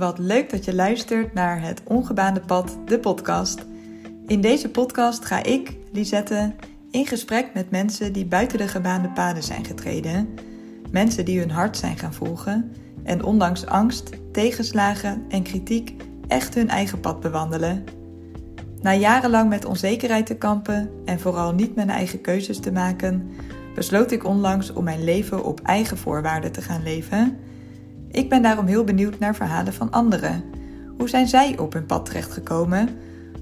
wat leuk dat je luistert naar het Ongebaande Pad, de podcast. In deze podcast ga ik, Lisette, in gesprek met mensen die buiten de gebaande paden zijn getreden. Mensen die hun hart zijn gaan volgen en ondanks angst, tegenslagen en kritiek echt hun eigen pad bewandelen. Na jarenlang met onzekerheid te kampen en vooral niet mijn eigen keuzes te maken, besloot ik onlangs om mijn leven op eigen voorwaarden te gaan leven. Ik ben daarom heel benieuwd naar verhalen van anderen. Hoe zijn zij op hun pad terechtgekomen?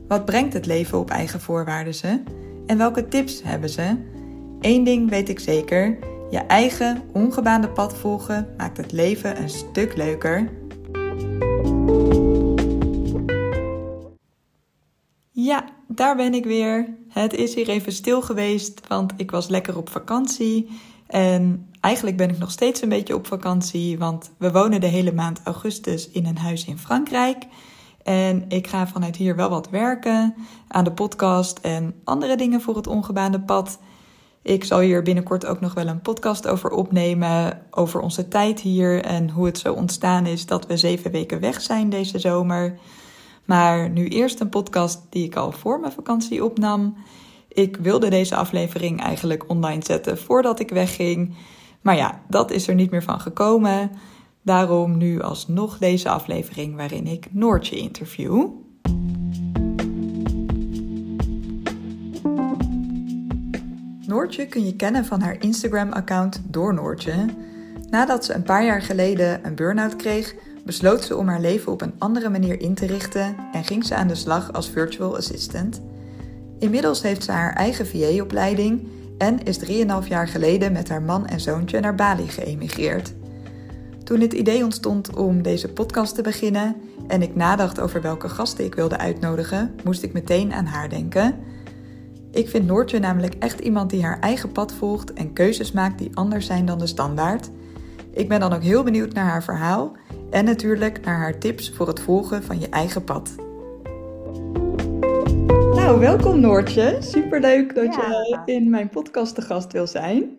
Wat brengt het leven op eigen voorwaarden ze? En welke tips hebben ze? Eén ding weet ik zeker: je eigen ongebaande pad volgen maakt het leven een stuk leuker. Ja, daar ben ik weer. Het is hier even stil geweest, want ik was lekker op vakantie. En eigenlijk ben ik nog steeds een beetje op vakantie, want we wonen de hele maand augustus in een huis in Frankrijk. En ik ga vanuit hier wel wat werken aan de podcast en andere dingen voor het ongebaande pad. Ik zal hier binnenkort ook nog wel een podcast over opnemen. Over onze tijd hier en hoe het zo ontstaan is dat we zeven weken weg zijn deze zomer. Maar nu eerst een podcast die ik al voor mijn vakantie opnam. Ik wilde deze aflevering eigenlijk online zetten voordat ik wegging. Maar ja, dat is er niet meer van gekomen. Daarom nu alsnog deze aflevering waarin ik Noortje interview. Noortje kun je kennen van haar Instagram-account Door Noortje. Nadat ze een paar jaar geleden een burn-out kreeg, besloot ze om haar leven op een andere manier in te richten en ging ze aan de slag als virtual assistant. Inmiddels heeft ze haar eigen VA-opleiding en is 3,5 jaar geleden met haar man en zoontje naar Bali geëmigreerd. Toen het idee ontstond om deze podcast te beginnen en ik nadacht over welke gasten ik wilde uitnodigen, moest ik meteen aan haar denken. Ik vind Noortje namelijk echt iemand die haar eigen pad volgt en keuzes maakt die anders zijn dan de standaard. Ik ben dan ook heel benieuwd naar haar verhaal en natuurlijk naar haar tips voor het volgen van je eigen pad. Nou, welkom Noortje. Superleuk dat je in mijn podcast te gast wil zijn.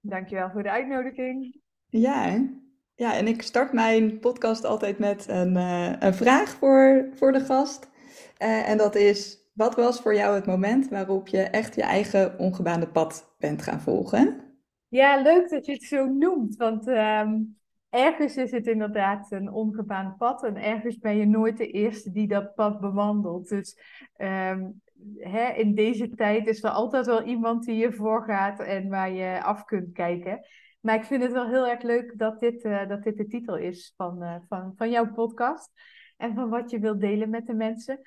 Dankjewel voor de uitnodiging. Ja, ja en ik start mijn podcast altijd met een, uh, een vraag voor, voor de gast. Uh, en dat is, wat was voor jou het moment waarop je echt je eigen ongebaande pad bent gaan volgen? Ja, leuk dat je het zo noemt, want um, ergens is het inderdaad een ongebaand pad en ergens ben je nooit de eerste die dat pad bewandelt. Dus um, hè, in deze tijd is er altijd wel iemand die je voorgaat en waar je af kunt kijken. Maar ik vind het wel heel erg leuk dat dit, uh, dat dit de titel is van, uh, van, van jouw podcast en van wat je wilt delen met de mensen.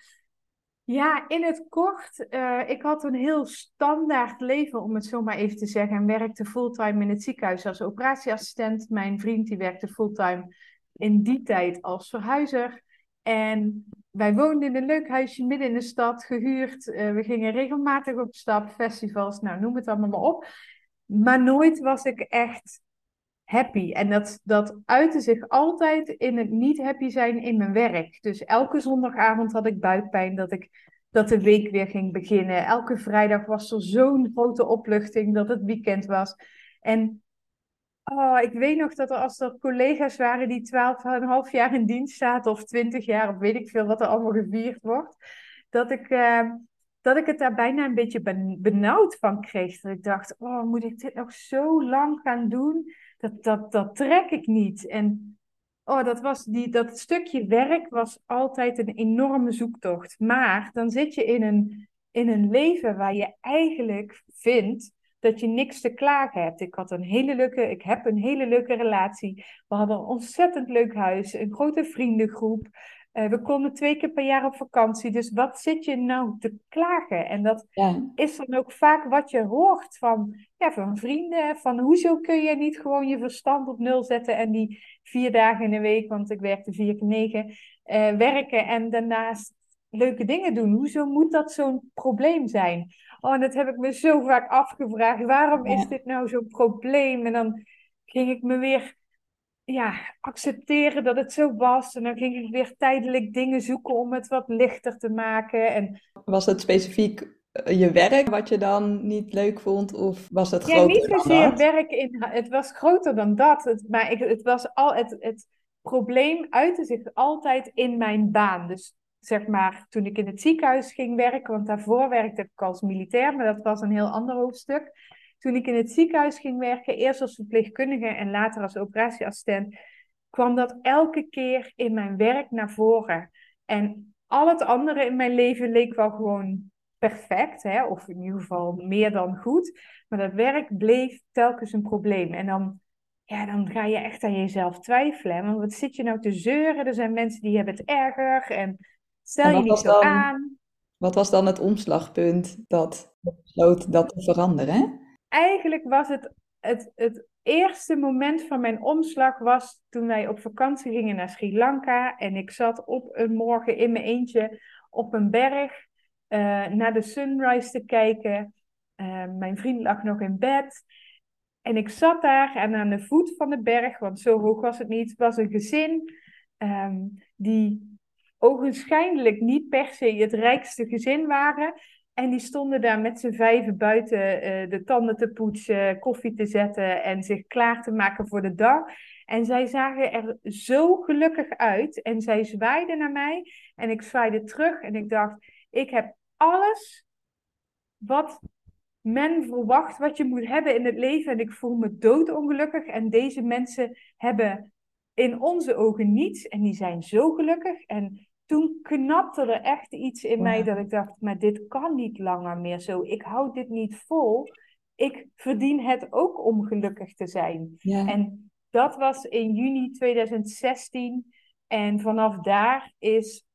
Ja, in het kort, uh, ik had een heel standaard leven, om het zo maar even te zeggen, en werkte fulltime in het ziekenhuis als operatieassistent. Mijn vriend die werkte fulltime in die tijd als verhuizer. En wij woonden in een leuk huisje midden in de stad, gehuurd. Uh, we gingen regelmatig op stap, festivals, nou noem het allemaal maar op. Maar nooit was ik echt happy. En dat, dat uitte zich altijd in het niet happy zijn in mijn werk. Dus elke zondagavond had ik buikpijn dat, ik, dat de week weer ging beginnen. Elke vrijdag was er zo'n grote opluchting dat het weekend was. En oh, ik weet nog dat er als er collega's waren die 12,5 jaar in dienst zaten, of 20 jaar, of weet ik veel wat er allemaal gevierd wordt, dat ik. Uh, dat ik het daar bijna een beetje benauwd van kreeg. Dat ik dacht, oh, moet ik dit nog zo lang gaan doen? dat, dat, dat trek ik niet. En oh, dat, was die, dat stukje werk was altijd een enorme zoektocht. Maar dan zit je in een, in een leven waar je eigenlijk vindt dat je niks te klagen hebt. Ik had een hele leuke, ik heb een hele leuke relatie. We hadden een ontzettend leuk huis, een grote vriendengroep. Uh, we konden twee keer per jaar op vakantie. Dus wat zit je nou te klagen? En dat ja. is dan ook vaak wat je hoort van, ja, van vrienden. Van hoezo kun je niet gewoon je verstand op nul zetten en die vier dagen in de week, want ik werkte vier keer negen, uh, werken en daarnaast leuke dingen doen. Hoezo moet dat zo'n probleem zijn? Oh, en dat heb ik me zo vaak afgevraagd. Waarom is dit nou zo'n probleem? En dan ging ik me weer ja, accepteren dat het zo was. En dan ging ik weer tijdelijk dingen zoeken om het wat lichter te maken. En... Was het specifiek eh, je werk wat je dan niet leuk vond? Of was het groter Ja, niet zozeer werk. In, het was groter dan dat. Het, maar ik, het was al... Het, het, probleem uitte zich altijd in mijn baan. Dus zeg maar, toen ik in het ziekenhuis ging werken, want daarvoor werkte ik als militair, maar dat was een heel ander hoofdstuk. Toen ik in het ziekenhuis ging werken, eerst als verpleegkundige en later als operatieassistent, kwam dat elke keer in mijn werk naar voren. En al het andere in mijn leven leek wel gewoon perfect, hè? of in ieder geval meer dan goed. Maar dat werk bleef telkens een probleem. En dan, ja, dan ga je echt aan jezelf twijfelen. Want wat zit je nou te zeuren? Er zijn mensen die hebben het erger. En stel je niet zo aan. Wat was dan het omslagpunt dat besloot dat te veranderen? Eigenlijk was het, het, het eerste moment van mijn omslag was toen wij op vakantie gingen naar Sri Lanka. En ik zat op een morgen in mijn eentje op een berg uh, naar de sunrise te kijken. Uh, mijn vriend lag nog in bed. En ik zat daar en aan de voet van de berg, want zo hoog was het niet, was een gezin um, die ogenschijnlijk niet per se het rijkste gezin waren. En die stonden daar met z'n vijven buiten uh, de tanden te poetsen, koffie te zetten en zich klaar te maken voor de dag. En zij zagen er zo gelukkig uit. En zij zwaaiden naar mij en ik zwaaide terug. En ik dacht, ik heb alles wat men verwacht, wat je moet hebben in het leven. En ik voel me doodongelukkig. En deze mensen hebben in onze ogen niets. En die zijn zo gelukkig. En toen knapte er echt iets in mij dat ik dacht, maar dit kan niet langer meer zo. Ik hou dit niet vol. Ik verdien het ook om gelukkig te zijn. En dat was in juni 2016. En vanaf daar is,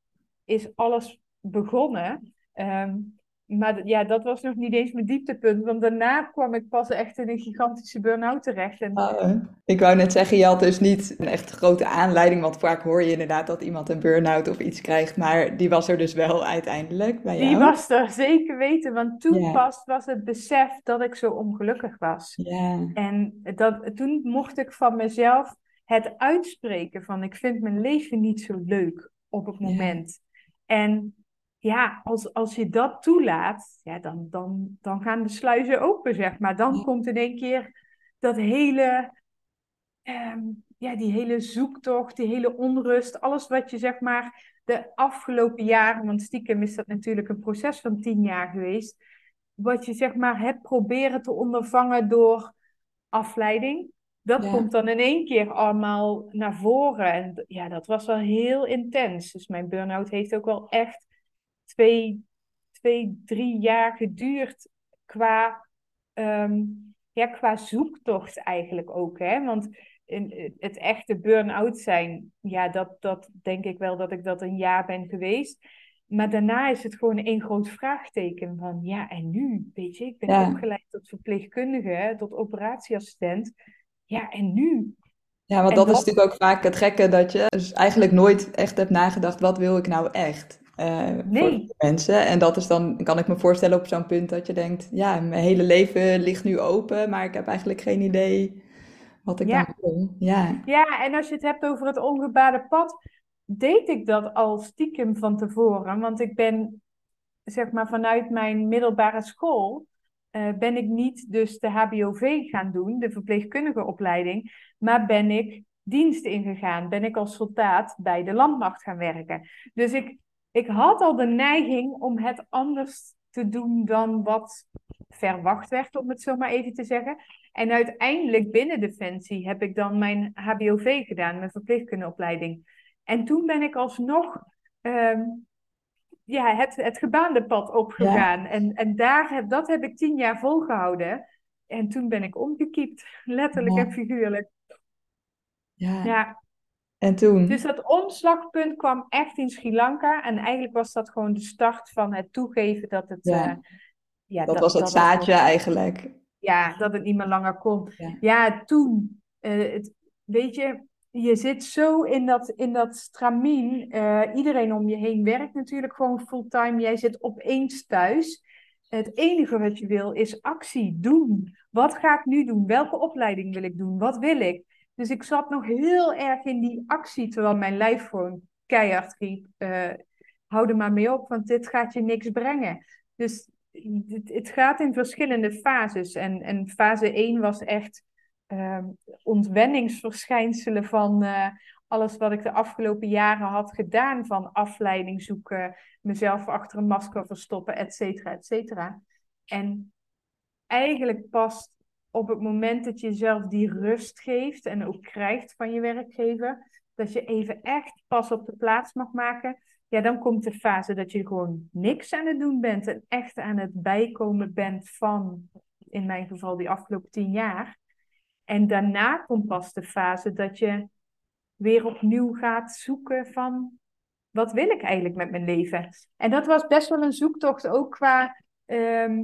is alles begonnen. Um, maar ja, dat was nog niet eens mijn dieptepunt. Want daarna kwam ik pas echt in een gigantische burn-out terecht. En... Ah, ik wou net zeggen, je had dus niet een echt grote aanleiding. Want vaak hoor je inderdaad dat iemand een burn-out of iets krijgt. Maar die was er dus wel uiteindelijk bij jou. Die was er, zeker weten. Want toen pas was het besef dat ik zo ongelukkig was. En dat, toen mocht ik van mezelf het uitspreken van... ik vind mijn leven niet zo leuk op het moment. En ja, als, als je dat toelaat, ja, dan, dan, dan gaan de sluizen open, zeg maar. Dan komt in één keer dat hele, ehm, ja, die hele zoektocht, die hele onrust, alles wat je zeg maar de afgelopen jaren, want stiekem is dat natuurlijk een proces van tien jaar geweest, wat je zeg maar hebt proberen te ondervangen door afleiding. Dat komt dan in één keer allemaal naar voren. En ja, dat was wel heel intens. Dus mijn burn-out heeft ook wel echt twee, twee drie jaar geduurd qua, um, ja, qua zoektocht eigenlijk ook. Hè? Want in, het echte burn-out zijn, ja, dat, dat denk ik wel dat ik dat een jaar ben geweest. Maar daarna is het gewoon één groot vraagteken van ja, en nu? Weet je, ik ben opgeleid tot verpleegkundige, tot operatieassistent. Ja, en nu? Ja, want dat, is natuurlijk ook vaak het gekke dat je dus eigenlijk nooit echt hebt nagedacht, wat wil ik nou echt? Uh, nee. voor mensen. En dat is dan, kan ik me voorstellen op zo'n punt dat je denkt, ja, mijn hele leven ligt nu open, maar ik heb eigenlijk geen idee wat ik ja. dan wil. Ja. ja, en als je het hebt over het ongebaarde pad, deed ik dat al stiekem van tevoren. Want ik ben, zeg maar, vanuit mijn middelbare school, uh, ben ik niet dus de HBOV gaan doen, de verpleegkundige opleiding, maar ben ik dienst ingegaan. Ben ik als soldaat bij de landmacht gaan werken. Dus ik ik had al de neiging om het anders te doen dan wat verwacht werd, om het zo maar even te zeggen. En uiteindelijk binnen Defensie heb ik dan mijn HBOV gedaan, mijn verpleegkundeopleiding. En toen ben ik alsnog um, ja, het, het gebaande pad opgegaan. En, en daar heb, dat heb ik tien jaar volgehouden. En toen ben ik omgekiept, letterlijk en figuurlijk. Ja. ja. En toen? Dus dat omslagpunt kwam echt in Sri Lanka. En eigenlijk was dat gewoon de start van het toegeven dat het... Ja, uh, ja dat, was het zaadje eigenlijk. Ja, dat het niet meer langer kon. Ja, toen. Uh, het, weet je, je zit zo in dat, in dat stramien. Uh, iedereen om je heen werkt natuurlijk gewoon fulltime. Jij zit opeens thuis. Het enige wat je wil is actie, doen. Wat ga ik nu doen? Welke opleiding wil ik doen? Wat wil ik? Dus ik zat nog heel erg in die actie, terwijl mijn lijf gewoon keihard riep, uh, hou er maar mee op, want dit gaat je niks brengen. Dus het, het gaat in verschillende fases. En, en fase 1 was echt uh, ontwenningsverschijnselen van uh, alles wat ik de afgelopen jaren had gedaan. Van afleiding zoeken, mezelf achter een masker verstoppen, et cetera, et cetera. En eigenlijk pas op het moment dat je jezelf die rust geeft en ook krijgt van je werkgever, dat je even echt pas op de plaats mag maken. Ja, dan komt de fase dat je gewoon niks aan het doen bent en echt aan het bijkomen bent van, in mijn geval, die afgelopen tien jaar. En daarna komt pas de fase dat je weer opnieuw gaat zoeken van wat wil ik eigenlijk met mijn leven? En dat was best wel een zoektocht ook qua ehm,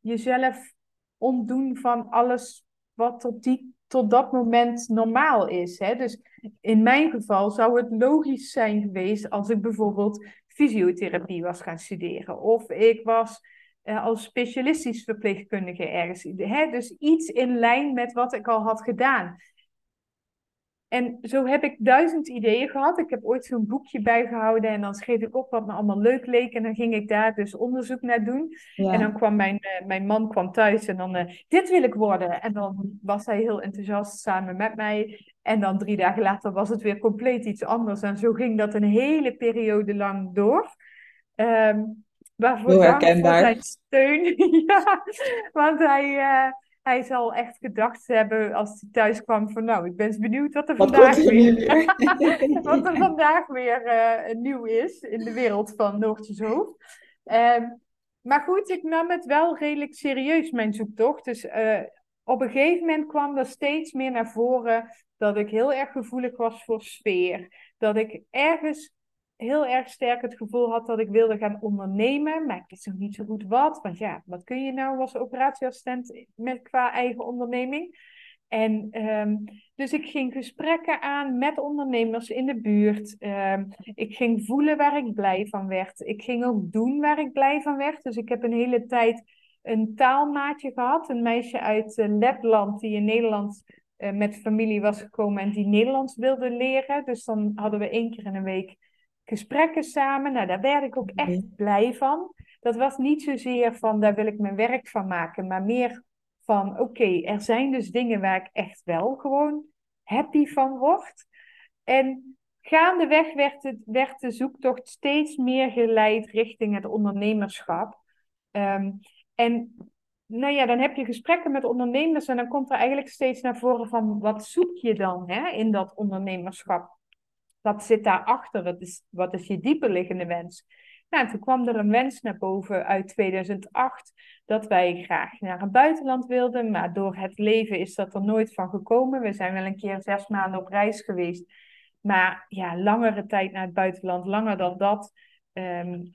jezelf ontdoen van alles wat tot, die, tot dat moment normaal is. Hè? Dus in mijn geval zou het logisch zijn geweest als ik bijvoorbeeld fysiotherapie was gaan studeren. Of ik was uh, als specialistisch verpleegkundige ergens. Hè? Dus iets in lijn met wat ik al had gedaan. En zo heb ik duizend ideeën gehad. Ik heb ooit zo'n boekje bijgehouden en dan schreef ik op wat me allemaal leuk leek. En dan ging ik daar dus onderzoek naar doen. En dan kwam mijn, uh, mijn man kwam thuis en dan, uh, dit wil ik worden. En dan was hij heel enthousiast samen met mij. En dan drie dagen later was het weer compleet iets anders. En zo ging dat een hele periode lang door. Um, waarvoor heel herkenbaar. zijn steun. ja, want hij... Uh, hij zal echt gedacht hebben als hij thuis kwam van nou, ik ben benieuwd wat er vandaag weer, wat er vandaag weer uh, nieuw is in de wereld van Noortjes Hoofd. Uh, maar goed, ik nam het wel redelijk serieus, mijn zoektocht. Dus uh, op een gegeven moment kwam er steeds meer naar voren dat ik heel erg gevoelig was voor sfeer. Dat ik ergens heel erg sterk het gevoel had dat ik wilde gaan ondernemen, maar ik wist nog niet zo goed wat. Want ja, wat kun je nou als operatieassistent met qua eigen onderneming? En um, dus ik ging gesprekken aan met ondernemers in de buurt. Um, ik ging voelen waar ik blij van werd. Ik ging ook doen waar ik blij van werd. Dus ik heb een hele tijd een taalmaatje gehad. Een meisje uit uh, Letland die in Nederland uh, met familie was gekomen en die Nederlands wilde leren. Dus dan hadden we één keer in een week gesprekken samen. Nou, daar werd ik ook echt blij van. Dat was niet zozeer van daar wil ik mijn werk van maken, maar meer van oké, er zijn dus dingen waar ik echt wel gewoon happy van word. En gaandeweg werd, het, werd de zoektocht steeds meer geleid richting het ondernemerschap. Um, en nou ja, dan heb je gesprekken met ondernemers en dan komt er eigenlijk steeds naar voren van wat zoek je dan hè, in dat ondernemerschap? Wat zit daarachter? Wat is, wat is je dieperliggende wens? Nou, toen kwam er een wens naar boven uit 2008 dat wij graag naar het buitenland wilden, maar door het leven is dat er nooit van gekomen. We zijn wel een keer zes maanden op reis geweest, maar ja, langere tijd naar het buitenland, langer dan dat. Um,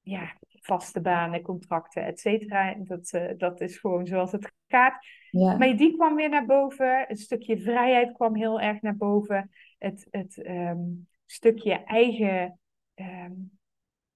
ja, vaste banen, contracten, et cetera. Dat, uh, dat is gewoon zoals het gaat. Ja. Maar die kwam weer naar boven. Een stukje vrijheid kwam heel erg naar boven het, het um, stukje eigen, um,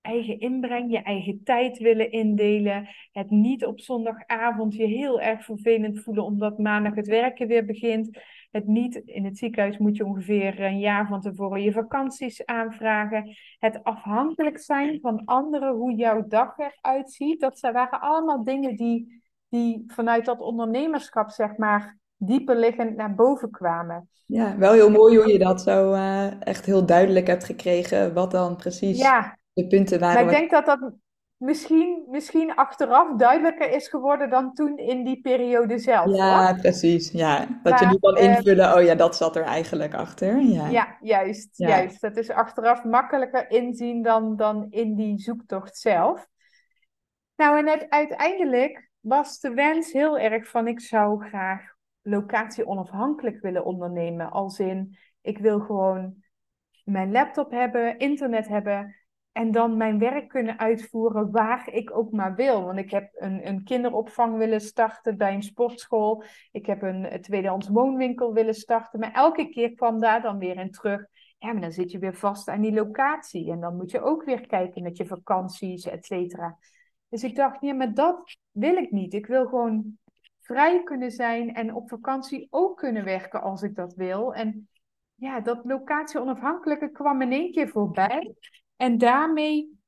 eigen inbreng, je eigen tijd willen indelen. Het niet op zondagavond je heel erg vervelend voelen omdat maandag het werken weer begint. Het niet, in het ziekenhuis moet je ongeveer een jaar van tevoren je vakanties aanvragen. Het afhankelijk zijn van anderen, hoe jouw dag eruit ziet. Dat waren allemaal dingen die, die vanuit dat ondernemerschap, zeg maar, dieper liggend naar boven kwamen. Ja, wel heel mooi hoe je dat zo uh, echt heel duidelijk hebt gekregen, wat dan precies ja. de punten waren. Maar ik denk dat dat misschien, misschien achteraf duidelijker is geworden dan toen in die periode zelf. Ja, precies. Ja. Dat je nu kan ehm, invullen, oh ja, dat zat er eigenlijk achter. Ja, ja juist, ja. juist. Dat is achteraf makkelijker inzien dan, dan in die zoektocht zelf. Nou, en het, uiteindelijk was de wens heel erg van ik zou graag locatie onafhankelijk willen ondernemen. Als in, ik wil gewoon mijn laptop hebben, internet hebben en dan mijn werk kunnen uitvoeren waar ik ook maar wil. Want ik heb een, een kinderopvang willen starten bij een sportschool. Ik heb een, tweedehands woonwinkel willen starten. Maar elke keer kwam daar dan weer in terug. Ja, maar dan zit je weer vast aan die locatie. En dan moet je ook weer kijken met je vakanties, et cetera. Dus ik dacht, ja, maar dat wil ik niet. Ik wil gewoon vrij kunnen zijn en op vakantie ook kunnen werken als ik dat wil. En ja, dat locatie onafhankelijke kwam in één keer voorbij. En daarmee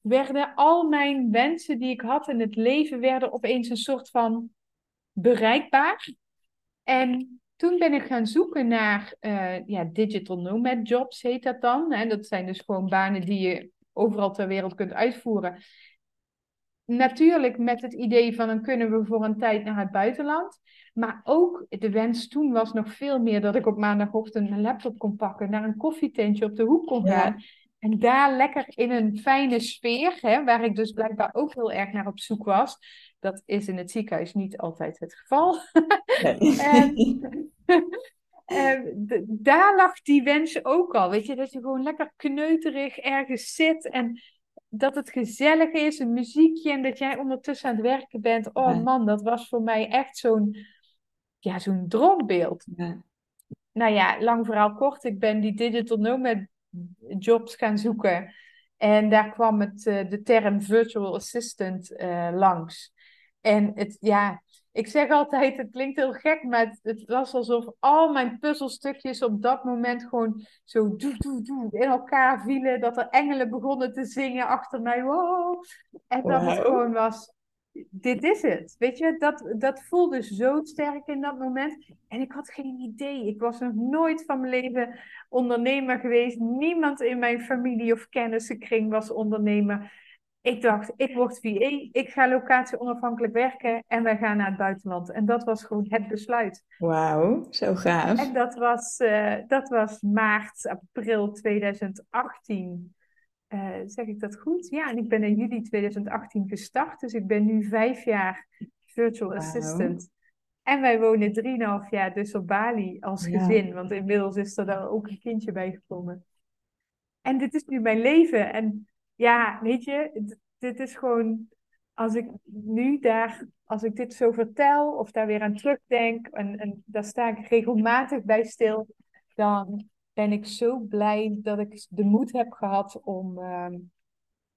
werden al mijn wensen die ik had in het leven, werden opeens een soort van bereikbaar. En toen ben ik gaan zoeken naar uh, ja, digital nomad jobs, heet dat dan. Hè? Dat zijn dus gewoon banen die je overal ter wereld kunt uitvoeren. Natuurlijk met het idee van dan kunnen we voor een tijd naar het buitenland. Maar ook de wens toen was nog veel meer dat ik op maandagochtend mijn laptop kon pakken, naar een koffietentje op de hoek kon gaan. En daar lekker in een fijne sfeer, hè, waar ik dus blijkbaar ook heel erg naar op zoek was. Dat is in het ziekenhuis niet altijd het geval. en, daar lag die wens ook al. Weet je, dat je gewoon lekker kneuterig ergens zit en dat het gezellig is, een muziekje en dat jij ondertussen aan het werken bent. Oh man, dat was voor mij echt zo'n ja, zo'n droombeeld. Ja. Nou ja, lang verhaal kort. Ik ben die digital nomad jobs gaan zoeken. En daar kwam het, uh, de term virtual assistant uh, langs. En het, ja, ik zeg altijd, het klinkt heel gek, maar het, was alsof al mijn puzzelstukjes op dat moment gewoon zo doe, doe, doe in elkaar vielen. Dat er engelen begonnen te zingen achter mij. Wow. En dat het gewoon was, dit is het. Weet je, dat, dat voelde zo sterk in dat moment. En ik had geen idee. Ik was nog nooit van mijn leven ondernemer geweest. Niemand in mijn familie of kennissenkring was ondernemer. Ik dacht, ik word VA, ik ga locatie onafhankelijk werken en wij gaan naar het buitenland. En dat was gewoon het besluit. Wauw, zo gaaf. En dat was, uh, dat was maart, april 2018. Uh, zeg ik dat goed? Ja, en ik ben in juli 2018 gestart. Dus ik ben nu vijf jaar virtual assistant. En wij wonen 3,5 jaar dus op Bali als gezin. Want inmiddels is er daar ook een kindje bij gekomen. En dit is nu mijn leven. En ja, weet je, dit is gewoon... Als ik nu daar, als ik dit zo vertel of daar weer aan terugdenk... en, en daar sta ik regelmatig bij stil... dan ben ik zo blij dat ik de moed heb gehad om, ehm,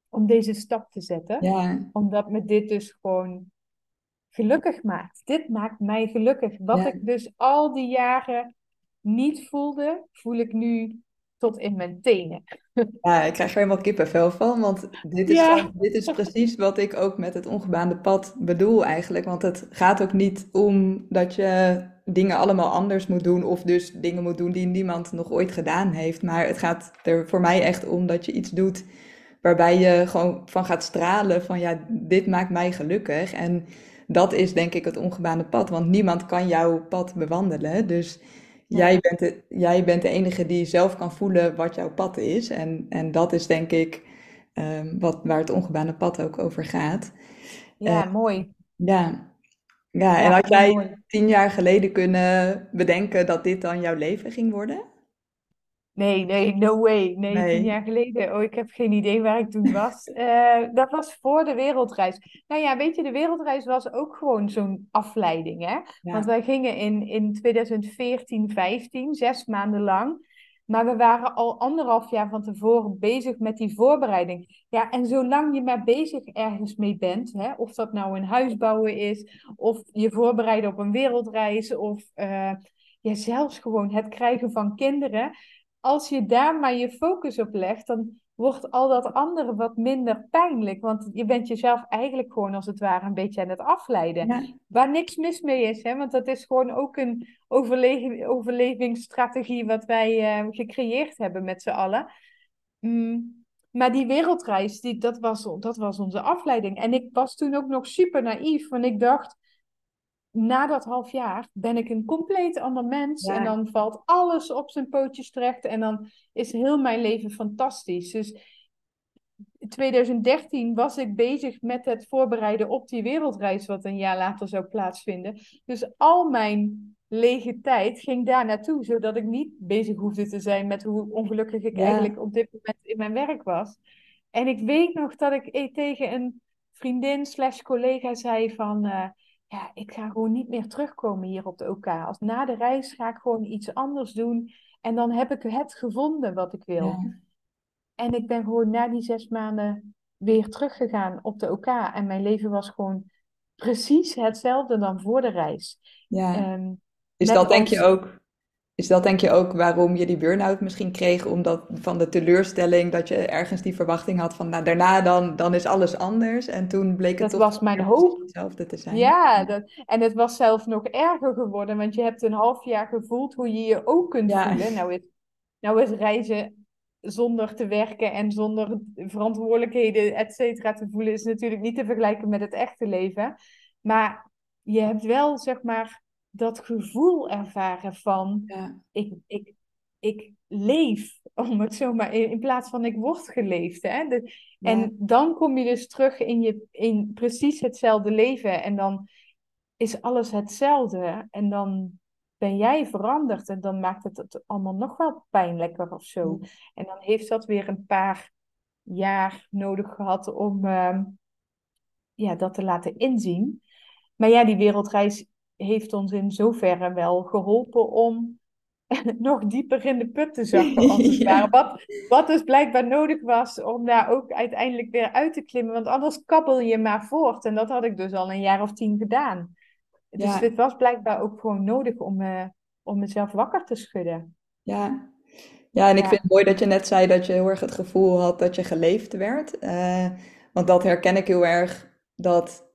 om deze stap te zetten. Ja. Omdat me dit dus gewoon gelukkig maakt. Dit maakt mij gelukkig. Wat ik dus al die jaren niet voelde, voel ik nu tot in mijn tenen. Ja, ik krijg er helemaal kippenvel van, want dit is, dit is precies wat ik ook met het ongebaande pad bedoel eigenlijk. Want het gaat ook niet om dat je dingen allemaal anders moet doen of dus dingen moet doen die niemand nog ooit gedaan heeft. Maar het gaat er voor mij echt om dat je iets doet waarbij je gewoon van gaat stralen van ja, dit maakt mij gelukkig. En dat is denk ik het ongebaande pad, want niemand kan jouw pad bewandelen. Dus jij, bent de, jij bent de enige die zelf kan voelen wat jouw pad is. En, en dat is denk ik um, wat, waar het ongebaande pad ook over gaat. Ja, uh, mooi. Ja. Ja, en had jij tien jaar geleden kunnen bedenken dat dit dan jouw leven ging worden? Nee, nee, no way. Nee, tien jaar geleden. Oh, ik heb geen idee waar ik toen was. Uh, dat was voor de wereldreis. Nou ja, weet je, de wereldreis was ook gewoon zo'n afleiding, hè? Want wij gingen in, in 2014, 15, zes maanden lang. Maar we waren al anderhalf jaar van tevoren bezig met die voorbereiding. Ja, en zolang je maar bezig ergens mee bent, hè, of dat nou een huis bouwen is, of je voorbereiden op een wereldreis, of uh, ja, zelfs gewoon het krijgen van kinderen. Als je daar maar je focus op legt, dan wordt al dat andere wat minder pijnlijk. Want je bent jezelf eigenlijk gewoon als het ware een beetje aan het afleiden. Waar niks mis mee is, hè? want dat is gewoon ook een overlevingsstrategie wat wij uh, gecreëerd hebben met z'n allen. Mm. Maar die wereldreis, die, dat, was, dat was onze afleiding. En ik was toen ook nog super naïef, want ik dacht, na dat half jaar ben ik een compleet ander mens. En dan valt alles op zijn pootjes terecht. En dan is heel mijn leven fantastisch. Dus in 2013 was ik bezig met het voorbereiden op die wereldreis, wat een jaar later zou plaatsvinden. Dus al mijn lege tijd ging daar naartoe, zodat ik niet bezig hoefde te zijn met hoe ongelukkig ik eigenlijk op dit moment in mijn werk was. En ik weet nog dat ik e- tegen een vriendin slash collega zei van... Uh, ja, ik ga gewoon niet meer terugkomen hier op de OK. Als na de reis ga ik gewoon iets anders doen. En dan heb ik het gevonden wat ik wil. En ik ben gewoon na die zes maanden weer teruggegaan op de OK. En mijn leven was gewoon precies hetzelfde dan voor de reis. Ja. Um, is dat denk je ook is dat denk je ook waarom je die burn-out misschien kreeg? Omdat van de teleurstelling dat je ergens die verwachting had van nou, daarna dan, dan is alles anders. En toen bleek het Dat toch was mijn hoop. hetzelfde te zijn. Ja, dat, en het was zelfs nog erger geworden, want je hebt een half jaar gevoeld hoe je je ook kunt Ja. voelen. Nou is, nou is reizen zonder te werken en zonder verantwoordelijkheden, et cetera, te voelen, is natuurlijk niet te vergelijken met het echte leven. Maar je hebt wel, zeg maar, dat gevoel ervaren van Ja. ik, ik, ik leef, om het zo maar in, in plaats van ik word geleefd. Hè? De- Ja. en dan kom je dus terug in, je, in precies hetzelfde leven en dan is alles hetzelfde en dan ben jij veranderd en dan maakt het het allemaal nog wel pijnlijker of zo. En dan heeft dat weer een paar jaar nodig gehad om ehm, ja, dat te laten inzien. Maar ja, die wereldreis heeft ons in zoverre wel geholpen om nog dieper in de put te zakken, als het Ja. ware. Wat, wat dus blijkbaar nodig was om daar ook uiteindelijk weer uit te klimmen. Want anders kabbel je maar voort. En dat had ik dus al een jaar of tien gedaan. Dus Ja. dit was blijkbaar ook gewoon nodig om, eh, om mezelf wakker te schudden. Ja. Ja, en ik Ja. vind het mooi dat je net zei dat je heel erg het gevoel had dat je geleefd werd. Eh, want dat herken ik heel erg. Dat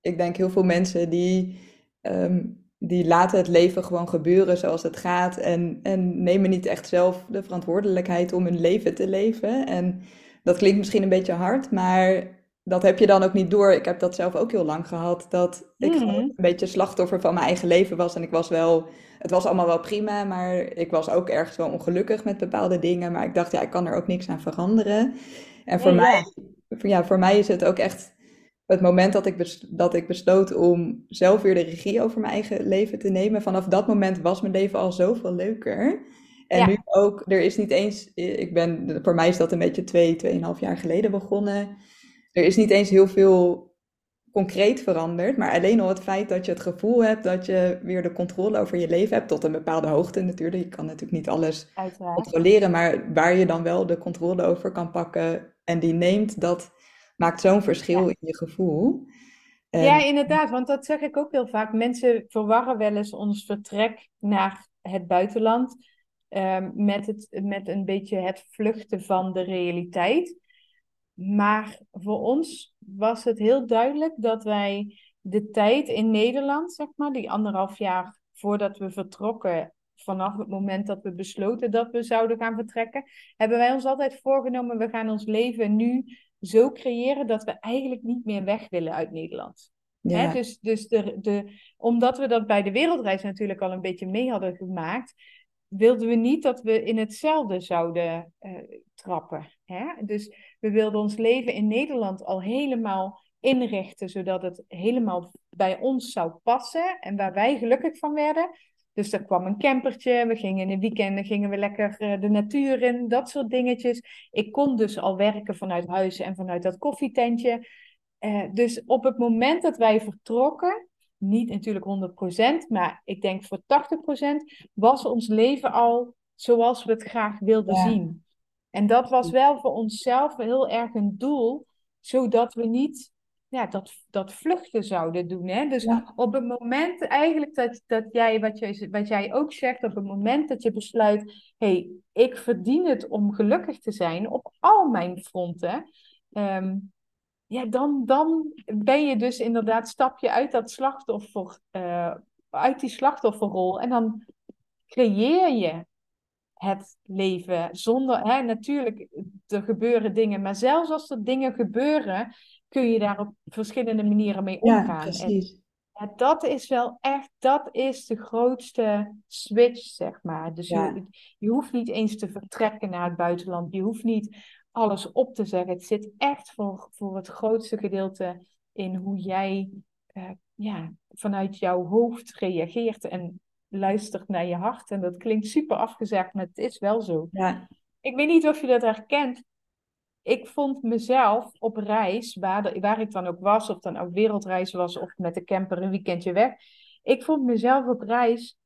ik denk heel veel mensen die, ehm, die laten het leven gewoon gebeuren zoals het gaat. En, en nemen niet echt zelf de verantwoordelijkheid om hun leven te leven. En dat klinkt misschien een beetje hard, maar dat heb je dan ook niet door. Ik heb dat zelf ook heel lang gehad. Dat ik gewoon een beetje slachtoffer van mijn eigen leven was. En ik was wel, het was allemaal wel prima, maar ik was ook ergens wel ongelukkig met bepaalde dingen. Maar ik dacht, ja, ik kan er ook niks aan veranderen. En voor mij, ja, voor mij is het ook echt het moment dat ik, dat ik besloot om zelf weer de regie over mijn eigen leven te nemen. Vanaf dat moment was mijn leven al zoveel leuker. En Ja. nu ook, er is niet eens, ik ben, voor mij is dat een beetje twee, tweeënhalf jaar geleden begonnen. Er is niet eens heel veel concreet veranderd, maar alleen al het feit dat je het gevoel hebt dat je weer de controle over je leven hebt, tot een bepaalde hoogte natuurlijk. Je kan natuurlijk niet alles Uiteraard. controleren, maar waar je dan wel de controle over kan pakken en die neemt, dat maakt zo'n verschil Ja. in je gevoel. Ja, inderdaad, want dat zeg ik ook heel vaak. Mensen verwarren wel eens ons vertrek naar het buitenland ehm, met, het, met een beetje het vluchten van de realiteit. Maar voor ons was het heel duidelijk dat wij de tijd in Nederland, zeg maar, die anderhalf jaar voordat we vertrokken, vanaf het moment dat we besloten dat we zouden gaan vertrekken, hebben wij ons altijd voorgenomen, we gaan ons leven nu zo creëren dat we eigenlijk niet meer weg willen uit Nederland. Hè, dus dus de, de, omdat we dat bij de wereldreis natuurlijk al een beetje mee hadden gemaakt, wilden we niet dat we in hetzelfde zouden eh, trappen. Hè? Dus we wilden ons leven in Nederland al helemaal inrichten, zodat het helemaal bij ons zou passen en waar wij gelukkig van werden. Dus er kwam een campertje, we gingen in de weekenden gingen we lekker eh, de natuur in, dat soort dingetjes. Ik kon dus al werken vanuit huis en vanuit dat koffietentje. Eh, dus op het moment dat wij vertrokken, niet natuurlijk 100%, maar ik denk voor 80% was ons leven al zoals we het graag wilden ja, zien. En dat was wel voor onszelf heel erg een doel, zodat we niet ja, dat, dat vluchten zouden doen. Hè? Dus ja, op het moment eigenlijk dat, dat jij, wat jij, wat jij ook zegt, op het moment dat je besluit, hé, hey, ik verdien het om gelukkig te zijn op al mijn fronten, ehm, ja, dan, dan ben je dus inderdaad, stap je uit dat slachtoffer, eh, uit die slachtofferrol en dan creëer je het leven zonder, hè, natuurlijk, er gebeuren dingen, maar zelfs als er dingen gebeuren, kun je daar op verschillende manieren mee ja, omgaan. En precies. ja, dat is wel echt, dat is de grootste switch, zeg maar. Dus Ja, je, je hoeft niet eens te vertrekken naar het buitenland. Je hoeft niet alles op te zeggen. Het zit echt voor, voor het grootste gedeelte in hoe jij eh, ja, vanuit jouw hoofd reageert en luistert naar je hart. En dat klinkt super afgezegd, maar het is wel zo. ja, Ik weet niet of je dat herkent. Ik vond mezelf op reis, waar, waar ik dan ook was, of dan ook wereldreis was, of met de camper een weekendje weg. Ik vond mezelf op reis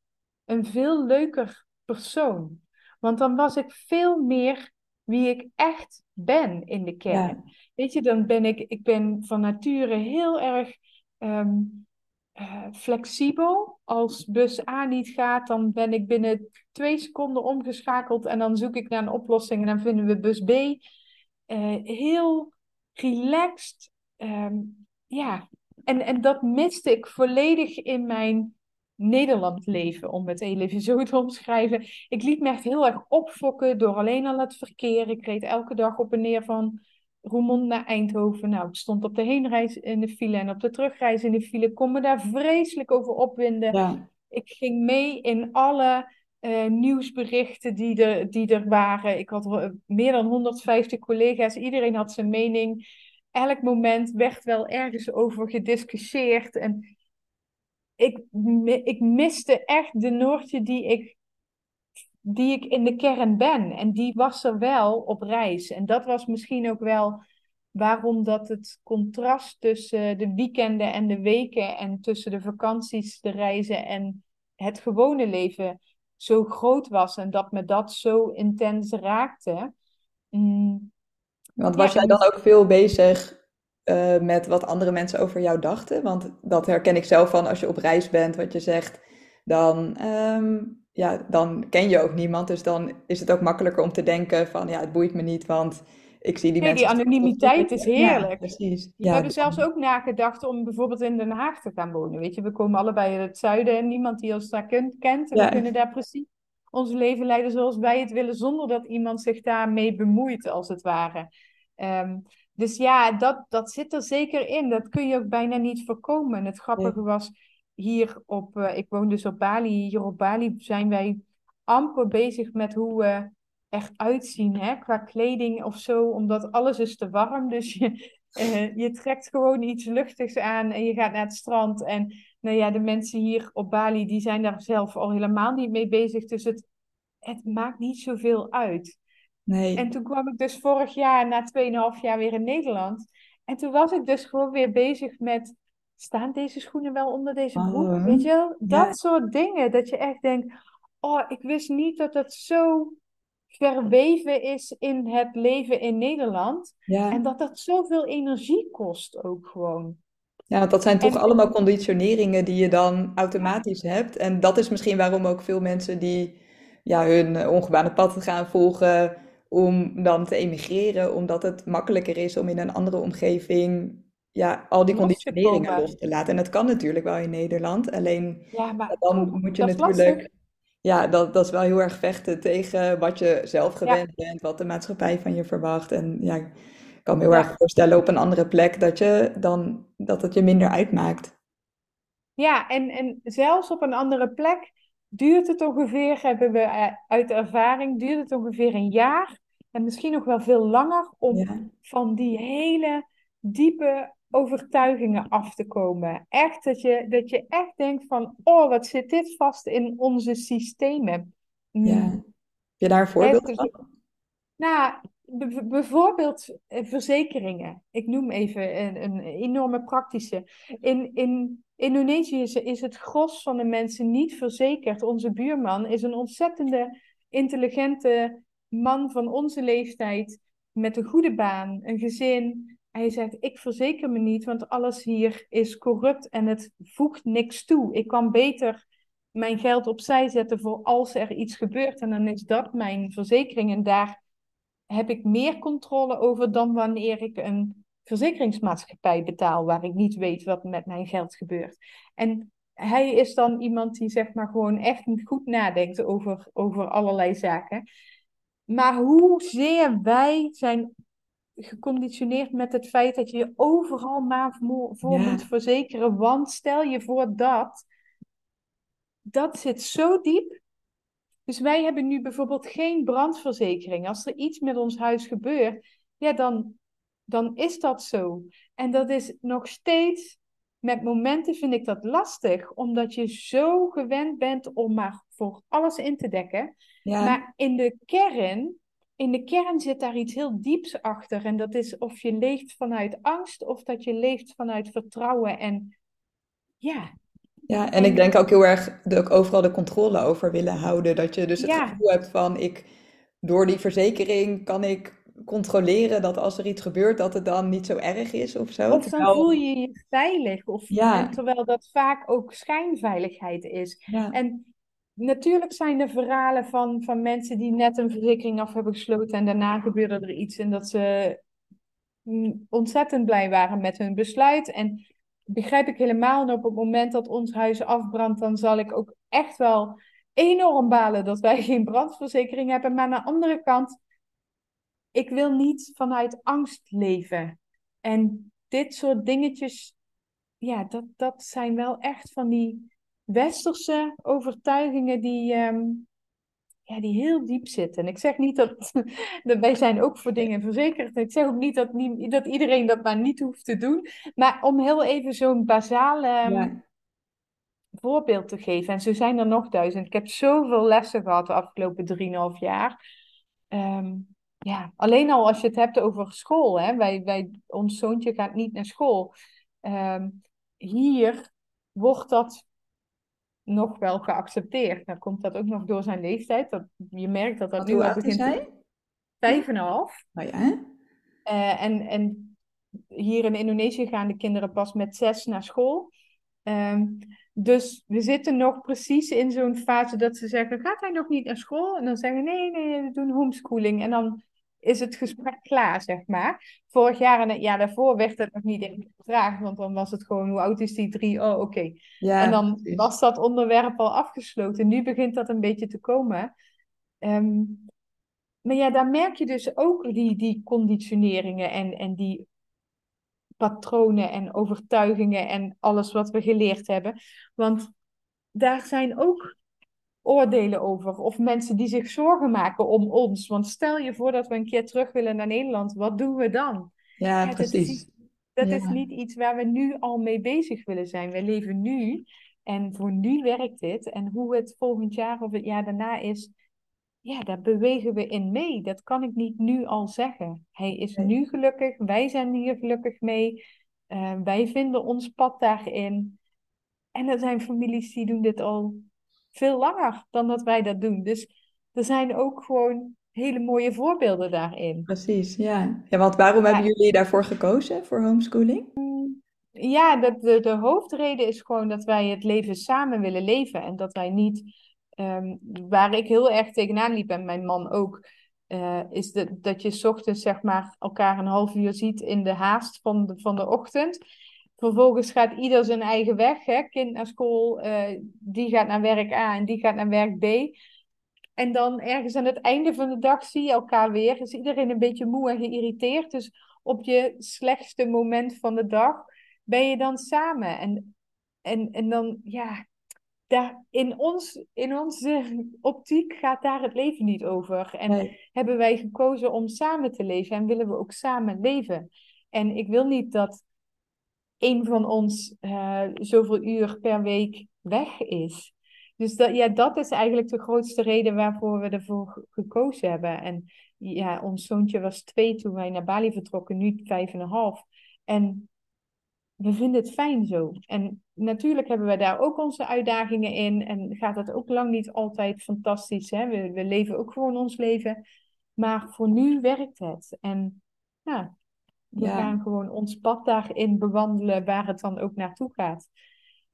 een veel leuker persoon. Want dan was ik veel meer wie ik echt ben in de ja, kern. Weet je, dan ben ik, ik ben van nature heel erg ehm, eh, flexibel. Als bus A niet gaat, dan ben ik binnen twee seconden omgeschakeld en dan zoek ik naar een oplossing en dan vinden we bus B. Uh, heel relaxed. Um, ja, en, en dat miste ik volledig in mijn Nederland leven, om het even zo te omschrijven. Ik liet me echt heel erg opfokken door alleen al het verkeer. Ik reed elke dag op en neer van Roermond naar Eindhoven. Nou, ik stond op de heenreis in de file en op de terugreis in de file. Ik kon me daar vreselijk over opwinden. Ja. Ik ging mee in alle uh, nieuwsberichten die er, die er waren. Ik had meer dan 150 collega's. Iedereen had zijn mening. Elk moment werd wel ergens over gediscussieerd. En ik, ik miste echt de Noortje die ik, die ik in de kern ben. En die was er wel op reis. En dat was misschien ook wel waarom dat het contrast tussen de weekenden en de weken en tussen de vakanties, de reizen en het gewone leven zo groot was en dat me dat zo intens raakte. Mm. Want was jij dan ook veel bezig uh, met wat andere mensen over jou dachten? Want dat herken ik zelf van als je op reis bent, wat je zegt, dan, um, ja, dan ken je ook niemand. Dus dan is het ook makkelijker om te denken van ja, het boeit me niet, want ik zie die nee, mensen. Die anonimiteit is heerlijk. Ja, precies. Ja, we hebben zelfs ook nagedacht om bijvoorbeeld in Den Haag te gaan wonen. Weet je, we komen allebei uit het zuiden en niemand die ons daar kent. En we kunnen daar precies ons leven leiden zoals wij het willen, zonder dat iemand zich daarmee bemoeit, als het ware. Um, dus ja, dat, dat zit er zeker in. Dat kun je ook bijna niet voorkomen. Het grappige was, hier op, uh, ik woon dus op Bali, hier op Bali zijn wij amper bezig met hoe we echt uitzien, hè, qua kleding of zo, omdat alles is te warm. Dus je, uh, je trekt gewoon iets luchtigs aan en je gaat naar het strand. En nou ja, de mensen hier op Bali, die zijn daar zelf al helemaal niet mee bezig. Dus het, het maakt niet zoveel uit. Nee. En toen kwam ik dus vorig jaar, na 2,5 jaar, weer in Nederland. En toen was ik dus gewoon weer bezig met, staan deze schoenen wel onder deze broek? Oh. Weet je wel? Dat soort dingen. Dat je echt denkt, oh, ik wist niet dat dat zo verweven is in het leven in Nederland. Ja. En dat dat zoveel energie kost ook gewoon. Ja, want dat zijn toch allemaal conditioneringen die je dan automatisch hebt. En dat is misschien waarom ook veel mensen die ja, hun ongebaande pad gaan volgen, om dan te emigreren, omdat het makkelijker is om in een andere omgeving ja, al die conditioneringen los te laten. En dat kan natuurlijk wel in Nederland, alleen ja, maar, dan moet je natuurlijk... Ja, dat, dat is wel heel erg vechten tegen wat je zelf gewend bent, wat de maatschappij van je verwacht. En ja, ik kan me heel erg voorstellen op een andere plek dat, je dan, dat het je minder uitmaakt. Ja, en, en zelfs op een andere plek duurt het ongeveer, hebben we eh, uit ervaring, duurt het ongeveer een jaar en misschien nog wel veel langer om van die hele diepe overtuigingen af te komen. Echt dat je, dat je echt denkt van, oh, wat zit dit vast in onze systemen. Ja. Mm. Heb je daar een voorbeeld van? Nou, bijvoorbeeld eh, verzekeringen. Ik noem even een, een enorme praktische. In, in Indonesië is, is het gros van de mensen niet verzekerd. Onze buurman is een ontzettende, intelligente man van onze leeftijd met een goede baan, een gezin. Hij zegt: Ik verzeker me niet, want alles hier is corrupt en het voegt niks toe. Ik kan beter mijn geld opzij zetten voor als er iets gebeurt. En dan is dat mijn verzekering. En daar heb ik meer controle over dan wanneer ik een verzekeringsmaatschappij betaal, waar ik niet weet wat met mijn geld gebeurt. En hij is dan iemand die zeg maar gewoon echt goed nadenkt over, over allerlei zaken. Maar hoezeer wij zijn geconditioneerd met het feit dat je je overal maar voor moet verzekeren. Want stel je voor dat, dat zit zo diep. Dus wij hebben nu bijvoorbeeld geen brandverzekering. Als er iets met ons huis gebeurt, ja, dan, dan is dat zo. En dat is nog steeds, met momenten vind ik dat lastig, omdat je zo gewend bent om maar voor alles in te dekken. Ja. Maar in de kern, in de kern zit daar iets heel dieps achter. En dat is of je leeft vanuit angst of dat je leeft vanuit vertrouwen. En ja. Ja, en ik denk ook heel erg dat ik overal de controle over willen houden. Dat je dus het gevoel hebt van ik door die verzekering kan ik controleren dat als er iets gebeurt, dat het dan niet zo erg is of zo. Of dan Terwijl- voel je je veilig. Of, Ja. terwijl dat vaak ook schijnveiligheid is. Ja, En natuurlijk zijn er verhalen van, van mensen die net een verzekering af hebben gesloten en daarna gebeurde er iets en dat ze mm, ontzettend blij waren met hun besluit. En begrijp ik helemaal. En op het moment dat ons huis afbrandt, dan zal ik ook echt wel enorm balen dat wij geen brandverzekering hebben. Maar aan de andere kant, ik wil niet vanuit angst leven. En dit soort dingetjes, ja, dat, dat zijn wel echt van die westerse overtuigingen die, ehm, ja, die heel diep zitten. En ik zeg niet dat, dat wij zijn ook voor dingen verzekerd. Ik zeg ook niet dat, nie- dat iedereen dat maar niet hoeft te doen. Maar om heel even zo'n basale ehm, ja, voorbeeld te geven. En zo zijn er nog duizend. Ik heb zoveel lessen gehad de afgelopen drieënhalf jaar. Ehm, ja, alleen al als je het hebt over school. Hè? Wij, wij, ons zoontje gaat niet naar school. Hier wordt dat nog wel geaccepteerd. Dan komt dat ook nog door zijn leeftijd. Dat, je merkt dat dat nu al begint. hij? Vijf en een half. Oh ja, Eh, en, en hier in Indonesië gaan de kinderen pas met zes naar school. Ehm, dus we zitten nog precies in zo'n fase dat ze zeggen: Gaat hij nog niet naar school? En dan zeggen Nee, nee, we doen homeschooling. En dan is het gesprek klaar, zeg maar. Vorig jaar en het jaar daarvoor werd het nog niet echt gevraagd, want dan was het gewoon: Hoe oud is die? Drie. Oh, oké. ja, En dan precies. was dat onderwerp al afgesloten. Nu begint dat een beetje te komen. Ehm, maar ja, daar merk je dus ook die, die conditioneringen en, en die patronen en overtuigingen en alles wat we geleerd hebben. Want daar zijn ook oordelen over. Of mensen die zich zorgen maken om ons. Want stel je voor dat we een keer terug willen naar Nederland. Wat doen we dan? Ja, Ja, dat is precies. niet- Dat is niet iets waar we nu al mee bezig willen zijn. We leven nu en voor nu werkt dit. En hoe het volgend jaar of het jaar daarna is, ja, daar bewegen we in mee. Dat kan ik niet nu al zeggen. Hij is Nee. nu gelukkig, wij zijn hier gelukkig mee. Eh, wij vinden ons pad daarin. En er zijn families die doen dit al veel langer dan dat wij dat doen. Dus er zijn ook gewoon hele mooie voorbeelden daarin. Precies, ja. Ja, want waarom Ja. hebben jullie daarvoor gekozen, voor homeschooling? Ja, de, de, de hoofdreden is gewoon dat wij het leven samen willen leven. En dat wij niet, ehm, waar ik heel erg tegenaan liep en mijn man ook, eh, is de, dat je 's ochtends zeg maar elkaar een half uur ziet in de haast van de, van de ochtend. Vervolgens gaat ieder zijn eigen weg. Hè? Kind naar school, eh, die gaat naar werk A en die gaat naar werk B. En dan ergens aan het einde van de dag zie je elkaar weer. Is iedereen een beetje moe en geïrriteerd. Dus op je slechtste moment van de dag ben je dan samen. En, en, en dan, ja, daar, in, ons, in onze optiek gaat daar het leven niet over. En Nee. hebben wij gekozen om samen te leven en willen we ook samen leven. En ik wil niet dat een van ons eh, zoveel uur per week weg is. Dus dat, ja, dat is eigenlijk de grootste reden waarvoor we ervoor ge- gekozen hebben. En ja, ons zoontje was twee toen wij naar Bali vertrokken, nu vijf en een half. En we vinden het fijn zo. En natuurlijk hebben we daar ook onze uitdagingen in. En gaat het ook lang niet altijd fantastisch. Hè? We, we leven ook gewoon ons leven. Maar voor nu werkt het. En ja, we Ja. gaan gewoon ons pad daarin bewandelen waar het dan ook naartoe gaat.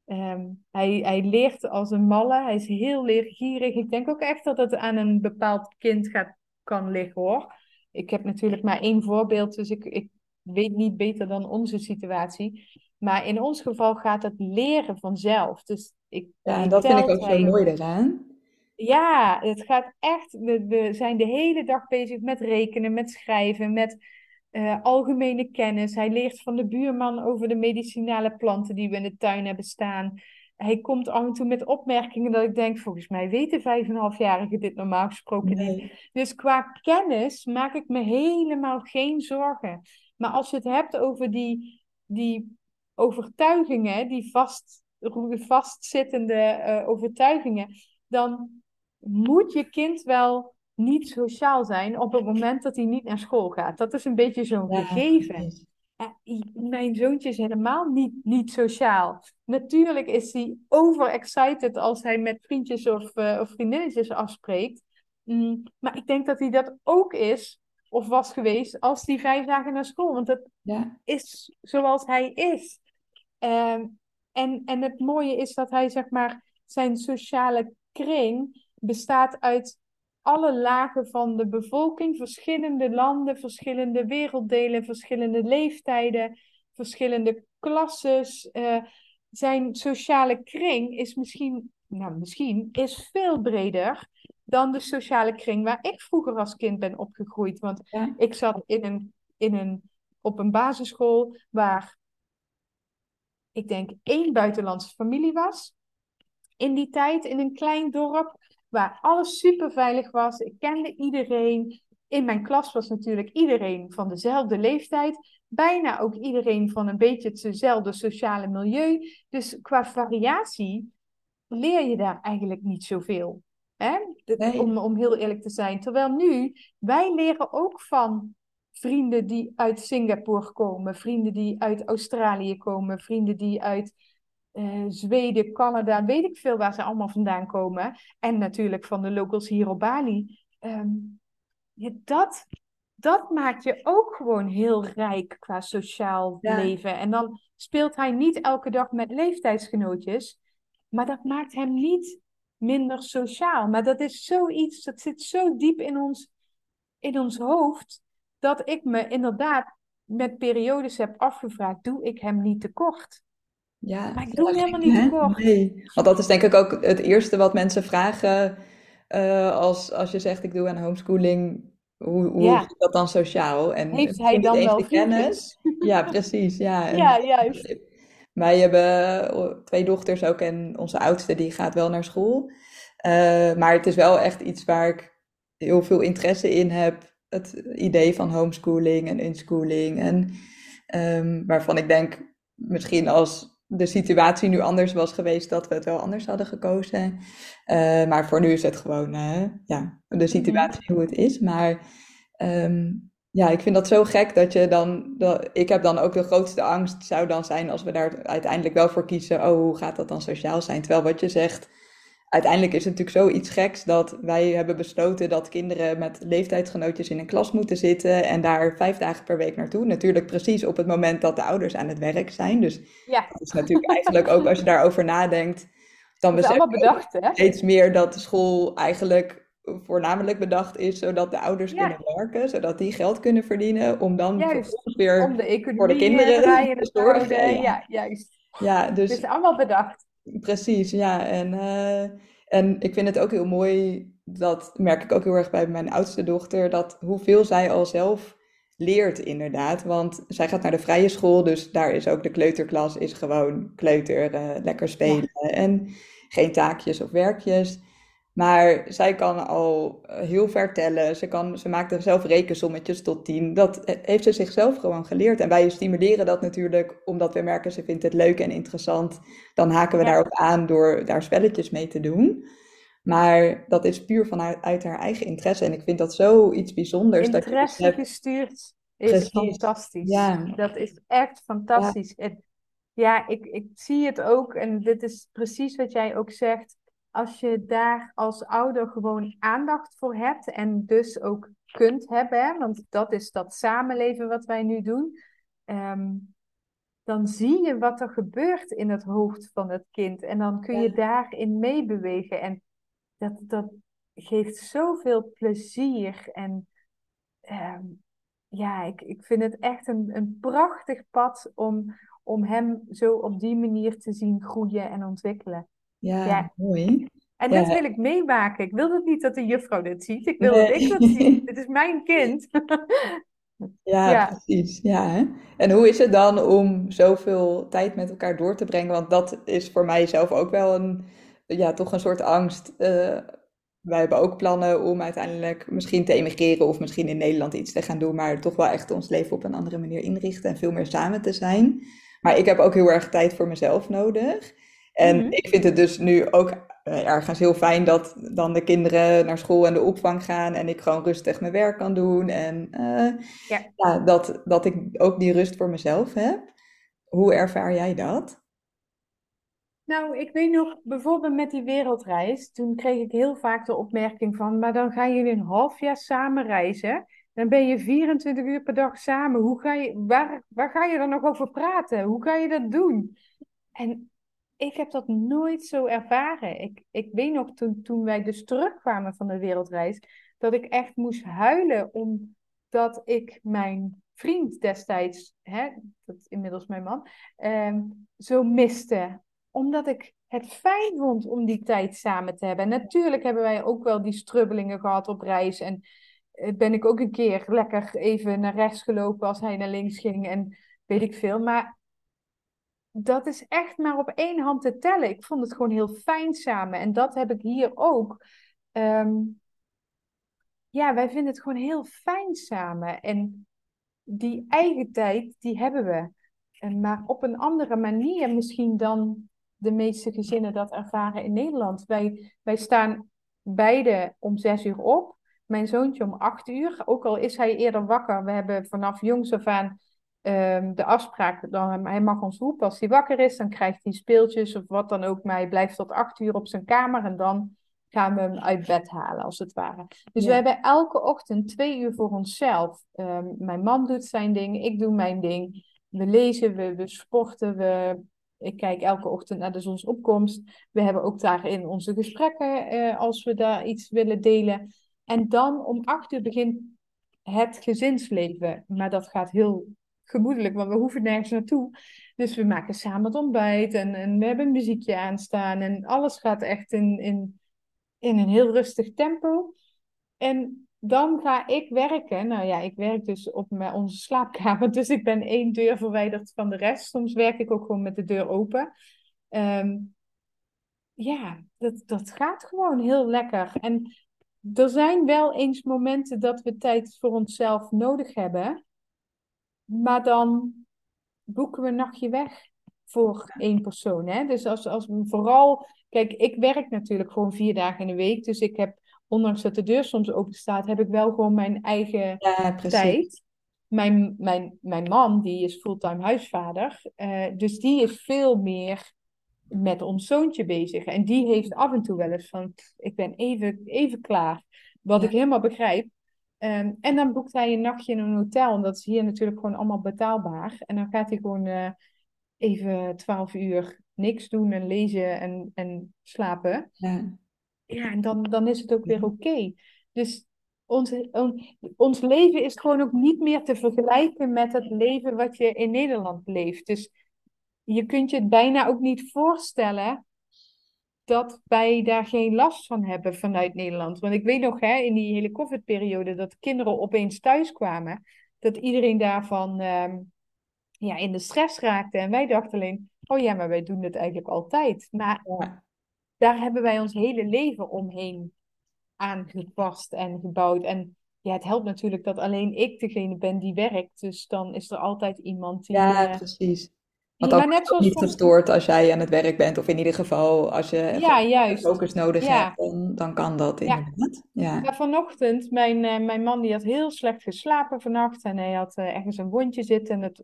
Ehm, hij, hij leert als een malle. Hij is heel leergierig. Ik denk ook echt dat het aan een bepaald kind gaat, kan liggen hoor. Ik heb natuurlijk maar één voorbeeld, dus ik, ik weet niet beter dan onze situatie. Maar in ons geval gaat het leren vanzelf. Dus ik, Ja, en hij dat vind ik ook zo mooi daaraan. ja, het gaat echt. We, we zijn de hele dag bezig met rekenen, met schrijven, met eh, algemene kennis. Hij leert van de buurman over de medicinale planten die we in de tuin hebben staan. Hij komt af en toe met opmerkingen dat ik denk, volgens mij weten vijf en een halfjarigen dit normaal gesproken niet. Dus qua kennis maak ik me helemaal geen zorgen. Maar als je het hebt over die, die overtuigingen, die vast, vastzittende eh, overtuigingen, dan moet je kind wel niet sociaal zijn op het moment dat hij niet naar school gaat. Dat is een beetje zo'n Ja, gegeven. Ja, mijn zoontje is helemaal niet, niet sociaal. Natuurlijk is hij overexcited als hij met vriendjes of, eh, of vriendinnetjes afspreekt. Mm, maar ik denk dat hij dat ook is of was geweest als die vijf dagen naar school. Want dat ja. is zoals hij is. Ehm, en, en het mooie is dat hij, zeg maar, zijn sociale kring bestaat uit alle lagen van de bevolking, verschillende landen, verschillende werelddelen, verschillende leeftijden, verschillende klasses. Uh, zijn sociale kring is misschien, nou misschien, is veel breder dan de sociale kring waar ik vroeger als kind ben opgegroeid. Want ik zat in een, in een, op een basisschool waar ik denk één buitenlandse familie was. In die tijd in een klein dorp waar alles super veilig was. Ik kende iedereen. In mijn klas was natuurlijk iedereen van dezelfde leeftijd. Bijna ook iedereen van een beetje hetzelfde sociale milieu. Dus qua variatie leer je daar eigenlijk niet zoveel. Hè? Om, om heel eerlijk te zijn. Terwijl nu, wij leren ook van vrienden die uit Singapore komen, vrienden die uit Australië komen, vrienden die uit uh, Zweden, Canada, weet ik veel waar ze allemaal vandaan komen. En natuurlijk van de locals hier op Bali. Um, dat, dat maakt je ook gewoon heel rijk qua sociaal leven. En dan speelt hij niet elke dag met leeftijdsgenootjes, maar dat maakt hem niet minder sociaal. Maar dat is zoiets, dat zit zo diep in ons, in ons hoofd, dat ik me inderdaad met periodes heb afgevraagd, doe ik hem niet tekort? Ja, maar ik doe hem helemaal niet tekort. Nee, want dat is denk ik ook het eerste wat mensen vragen uh, als, als je zegt ik doe aan homeschooling. Hoe, hoe ja. is dat dan sociaal? En Heeft hij dan wel kennis? Ja, precies. Ja, en, ja juist. Wij hebben twee dochters ook en onze oudste die gaat wel naar school. Uh, maar het is wel echt iets waar ik heel veel interesse in heb. Het idee van homeschooling en inschooling. En um, waarvan ik denk, misschien als de situatie nu anders was geweest, dat we het wel anders hadden gekozen. Uh, maar voor nu is het gewoon uh, ja, de situatie mhm. hoe het is. Maar um, ja, ik vind dat zo gek dat je dan. Dat, ik heb dan ook de grootste angst, zou dan zijn als we daar uiteindelijk wel voor kiezen. Oh, hoe gaat dat dan sociaal zijn? Terwijl wat je zegt, uiteindelijk is het natuurlijk zoiets geks dat wij hebben besloten dat kinderen met leeftijdsgenootjes in een klas moeten zitten en daar vijf dagen per week naartoe. Natuurlijk precies op het moment dat de ouders aan het werk zijn. Dus ja. dat is natuurlijk eigenlijk ook als je daarover nadenkt, dan besef je bedacht, hè? steeds meer dat de school eigenlijk voornamelijk bedacht is zodat de ouders kunnen werken, zodat die geld kunnen verdienen om dan vervolgens weer om de voor de kinderen te zorgen. Ja, juist. Ja, dus, het is allemaal bedacht. Precies, ja. En, uh, en ik vind het ook heel mooi, dat merk ik ook heel erg bij mijn oudste dochter, dat hoeveel zij al zelf leert inderdaad. Want zij gaat naar de vrije school, dus daar is ook de kleuterklas, is gewoon kleuter, uh, lekker spelen en geen taakjes of werkjes. Maar zij kan al eh, heel ver tellen. Ze, kan, ze maakt er zelf rekensommetjes tot tien. Dat heeft ze zichzelf gewoon geleerd. En wij stimuleren dat natuurlijk omdat we merken ze vindt het leuk en interessant. Dan haken we ja. daarop aan door daar spelletjes mee te doen. Maar dat is puur vanuit uit haar eigen interesse. En ik vind dat zoiets bijzonders. Interesse dat je gestuurd is fantastisch. Ja. Dat is echt fantastisch. Ja, ja ik, ik zie het ook. En dit is precies wat jij ook zegt als je daar als ouder gewoon aandacht voor hebt en dus ook kunt hebben, want dat is dat samenleven wat wij nu doen, ehm, dan zie je wat er gebeurt in het hoofd van het kind en dan kun je daarin meebewegen. En dat, dat geeft zoveel plezier en ehm, ja, ik, ik vind het echt een, een prachtig pad om, om hem zo op die manier te zien groeien en ontwikkelen. Ja, mooi. En dat wil ik meemaken. Ik wil het niet dat de juffrouw dit ziet. Ik wil dat ik dat zie. Dit is mijn kind. ja, precies. Ja, hè? En hoe is het dan om zoveel tijd met elkaar door te brengen? Want dat is voor mij zelf ook wel een, ja, toch een soort angst. Uh, wij hebben ook plannen om uiteindelijk misschien te emigreren of misschien in Nederland iets te gaan doen, maar toch wel echt ons leven op een andere manier inrichten en veel meer samen te zijn. Maar ik heb ook heel erg tijd voor mezelf nodig. En mhm. ik vind het dus nu ook uh, ergens heel fijn dat dan de kinderen naar school en de opvang gaan en ik gewoon rustig mijn werk kan doen. En uh, ja. ja. dat, dat ik ook die rust voor mezelf heb. Hoe ervaar jij dat? Nou, ik weet nog, bijvoorbeeld met die wereldreis, toen kreeg ik heel vaak de opmerking van, maar dan gaan jullie een half jaar samen reizen. Dan ben je 24 uur per dag samen. Hoe ga je, waar, waar ga je dan nog over praten? Hoe ga je dat doen? En ik heb dat nooit zo ervaren. Ik, ik weet nog toen, toen wij dus terugkwamen van de wereldreis, dat ik echt moest huilen omdat ik mijn vriend destijds, hè, dat is inmiddels mijn man, eh, zo miste. Omdat ik het fijn vond om die tijd samen te hebben. En natuurlijk hebben wij ook wel die strubbelingen gehad op reis. En eh, ben ik ook een keer lekker even naar rechts gelopen als hij naar links ging en weet ik veel. Maar dat is echt maar op één hand te tellen. Ik vond het gewoon heel fijn samen. En dat heb ik hier ook. Ehm, ja, wij vinden het gewoon heel fijn samen. En die eigen tijd, die hebben we. En maar op een andere manier misschien dan de meeste gezinnen dat ervaren in Nederland. Wij, wij staan beide om zes uur op. Mijn zoontje om acht uur. Ook al is hij eerder wakker. We hebben vanaf jongs af aan um, de afspraak. Dan, hij mag ons roepen als hij wakker is. Dan krijgt hij speeltjes of wat dan ook. Maar hij blijft tot acht uur op zijn kamer. En dan gaan we hem uit bed halen, als het ware. Dus we hebben elke ochtend twee uur voor onszelf. Um, mijn man doet zijn ding, ik doe mijn ding. We lezen, we, we sporten, we, ik kijk elke ochtend naar de zonsopkomst. We hebben ook daarin onze gesprekken uh, als we daar iets willen delen. En dan om acht uur begint het gezinsleven. Maar dat gaat heel gemoedelijk, want we hoeven nergens naartoe. Dus we maken samen het ontbijt en, en we hebben een muziekje aanstaan. En alles gaat echt in, in in een heel rustig tempo. En dan ga ik werken. Nou ja, ik werk dus op mijn, onze slaapkamer. Dus ik ben één deur verwijderd van de rest. Soms werk ik ook gewoon met de deur open. Ehm, ja, dat, dat gaat gewoon heel lekker. En er zijn wel eens momenten dat we tijd voor onszelf nodig hebben. Maar dan boeken we een nachtje weg voor één persoon. Hè? Dus als, als we vooral Kijk, ik werk natuurlijk gewoon vier dagen in de week. Dus ik heb, ondanks dat de deur soms open staat, heb ik wel gewoon mijn eigen ja, tijd. Mijn, mijn, mijn man, die is fulltime huisvader. Uh, dus die is veel meer met ons zoontje bezig. En die heeft af en toe wel eens van, ik ben even, even klaar. Wat ik helemaal begrijp. Um, en dan boekt hij een nachtje in een hotel. En dat is hier natuurlijk gewoon allemaal betaalbaar. En dan gaat hij gewoon uh, even twaalf uur niks doen en lezen en, en slapen. Ja, ja en dan, dan is het ook weer oké. Dus ons, ons leven is gewoon ook niet meer te vergelijken met het leven wat je in Nederland leeft. Dus je kunt je het bijna ook niet voorstellen dat wij daar geen last van hebben vanuit Nederland. Want ik weet nog, hè, in die hele COVID-periode, dat kinderen opeens thuis kwamen, dat iedereen daarvan ehm, ja, in de stress raakte. En wij dachten alleen, oh ja, maar wij doen het eigenlijk altijd. Maar daar hebben wij ons hele leven omheen aangepast en gebouwd. En ja, het helpt natuurlijk dat alleen ik degene ben die werkt. Dus dan is er altijd iemand die... Ja, uh, Want ook, net zoals niet gestoord als jij aan het werk bent. Of in ieder geval als je ja, juist. focus nodig hebt, dan, dan kan dat inderdaad. Ja. ja. vanochtend, mijn, uh, mijn man die had heel slecht geslapen vannacht. En hij had uh, ergens een wondje zitten. En het,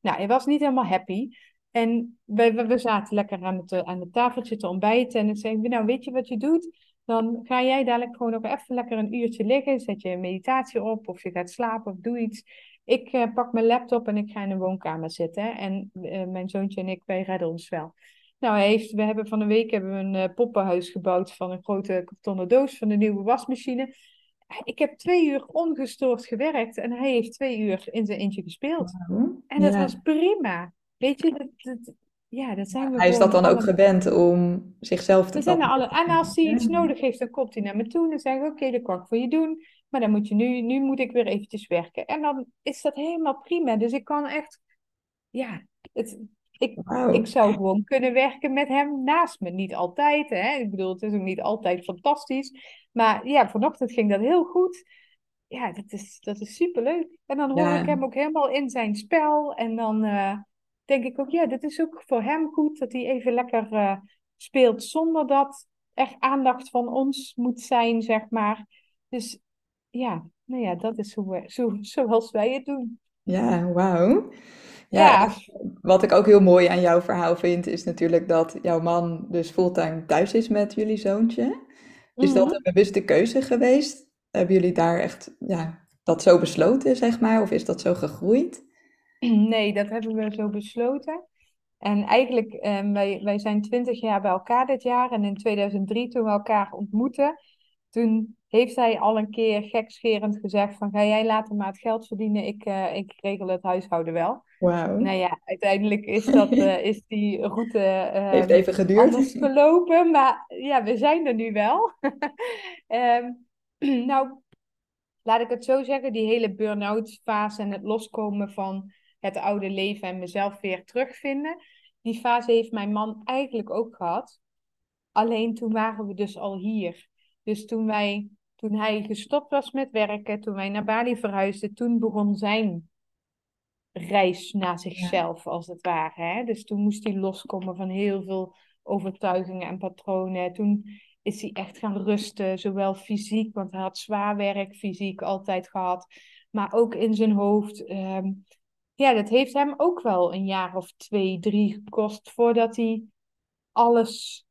nou, hij was niet helemaal happy. En we, we zaten lekker aan het, aan het tafeltje te ontbijten. En ik zei, nou weet je wat je doet? Dan ga jij dadelijk gewoon nog even lekker een uurtje liggen. Zet je een meditatie op of je gaat slapen of doe iets. Ik uh, pak mijn laptop en ik ga in de woonkamer zitten. En uh, mijn zoontje en ik, wij redden ons wel. Nou, hij heeft, we hebben van een week hebben we een uh, poppenhuis gebouwd van een grote kartonnen doos van de nieuwe wasmachine. Ik heb twee uur ongestoord gewerkt en hij heeft twee uur in zijn eentje gespeeld. En dat was prima. Weet je, dat, dat, ja, dat zijn we Hij is dat dan ook gewend om zichzelf te we zijn alle, En als hij iets nodig heeft, dan komt hij naar me toe. En dan zeggen we, oké, dat kan ik voor je doen. Maar dan moet je nu, nu moet ik weer eventjes werken. En dan is dat helemaal prima. Dus ik kan echt, ja, het, ik, ik zou gewoon kunnen werken met hem naast me. Niet altijd, hè. Ik bedoel, het is ook niet altijd fantastisch. Maar ja, vanochtend ging dat heel goed. Ja, dat is, dat is superleuk. En dan hoor ik hem ook helemaal in zijn spel. En dan... Uh, denk ik ook, ja, dit is ook voor hem goed dat hij even lekker uh, speelt zonder dat er aandacht van ons moet zijn, zeg maar. Dus ja, nou ja, dat is hoe we, zo, zoals wij het doen. Ja, wauw. Ja, ja, wat ik ook heel mooi aan jouw verhaal vind, is natuurlijk dat jouw man dus fulltime thuis is met jullie zoontje. Is dat mhm. een bewuste keuze geweest? Hebben jullie daar echt ja, dat zo besloten, zeg maar? Of is dat zo gegroeid? Nee, dat hebben we zo besloten. En eigenlijk, eh, wij, wij zijn twintig jaar bij elkaar dit jaar. En in 2003, toen we elkaar ontmoetten, toen heeft hij al een keer gekscherend gezegd van ga jij later maar het geld verdienen, ik, uh, ik regel het huishouden wel. Wow. Nou ja, uiteindelijk is, dat, uh, is die route uh, heeft even geduurd. anders gelopen, maar ja, we zijn er nu wel. um, nou, laat ik het zo zeggen, die hele burn-out fase en het loskomen van het oude leven en mezelf weer terugvinden, die fase heeft mijn man eigenlijk ook gehad. Alleen toen waren we dus al hier. Dus toen, wij, toen hij gestopt was met werken, toen wij naar Bali verhuisden, toen begon zijn reis naar zichzelf, als het ware. Hè? Dus toen moest hij loskomen van heel veel overtuigingen en patronen. Toen is hij echt gaan rusten, zowel fysiek, want hij had zwaar werk fysiek altijd gehad, maar ook in zijn hoofd. Um, ja, dat heeft hem ook wel een jaar of twee, drie gekost voordat hij alles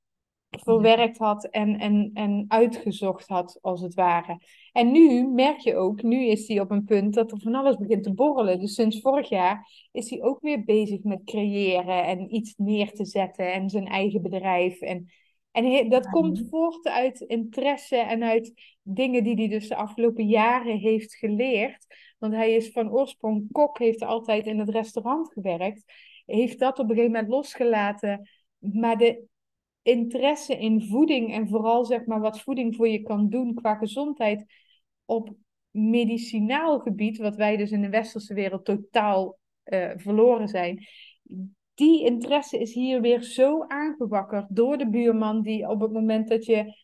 verwerkt had en, en, en uitgezocht had, als het ware. En nu merk je ook, nu is hij op een punt dat er van alles begint te borrelen. Dus sinds vorig jaar is hij ook weer bezig met creëren en iets neer te zetten en zijn eigen bedrijf. En, en dat komt voort uit interesse en uit dingen die hij dus de afgelopen jaren heeft geleerd. Want hij is van oorsprong kok, heeft altijd in het restaurant gewerkt. Heeft dat op een gegeven moment losgelaten. Maar de interesse in voeding en vooral zeg maar wat voeding voor je kan doen qua gezondheid op medicinaal gebied, wat wij dus in de westerse wereld totaal uh, verloren zijn. Die interesse is hier weer zo aangewakkerd door de buurman die op het moment dat je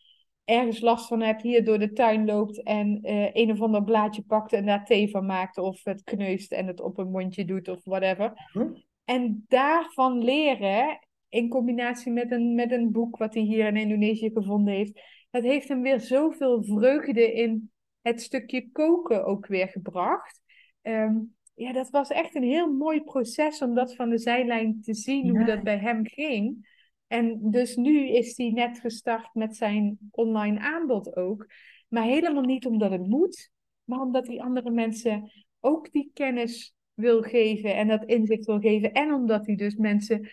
ergens last van hebt, hier door de tuin loopt en uh, een of ander blaadje pakt en daar thee van maakt of het kneust en het op een mondje doet of whatever. Hm? En daarvan leren in combinatie met een, met een boek wat hij hier in Indonesië gevonden heeft. Dat heeft hem weer zoveel vreugde in het stukje koken ook weer gebracht. Um, ja, dat was echt een heel mooi proces om dat van de zijlijn te zien, hoe dat bij hem ging. En dus nu is hij net gestart met zijn online aanbod ook. Maar helemaal niet omdat het moet, maar omdat hij andere mensen ook die kennis wil geven en dat inzicht wil geven. En omdat hij dus mensen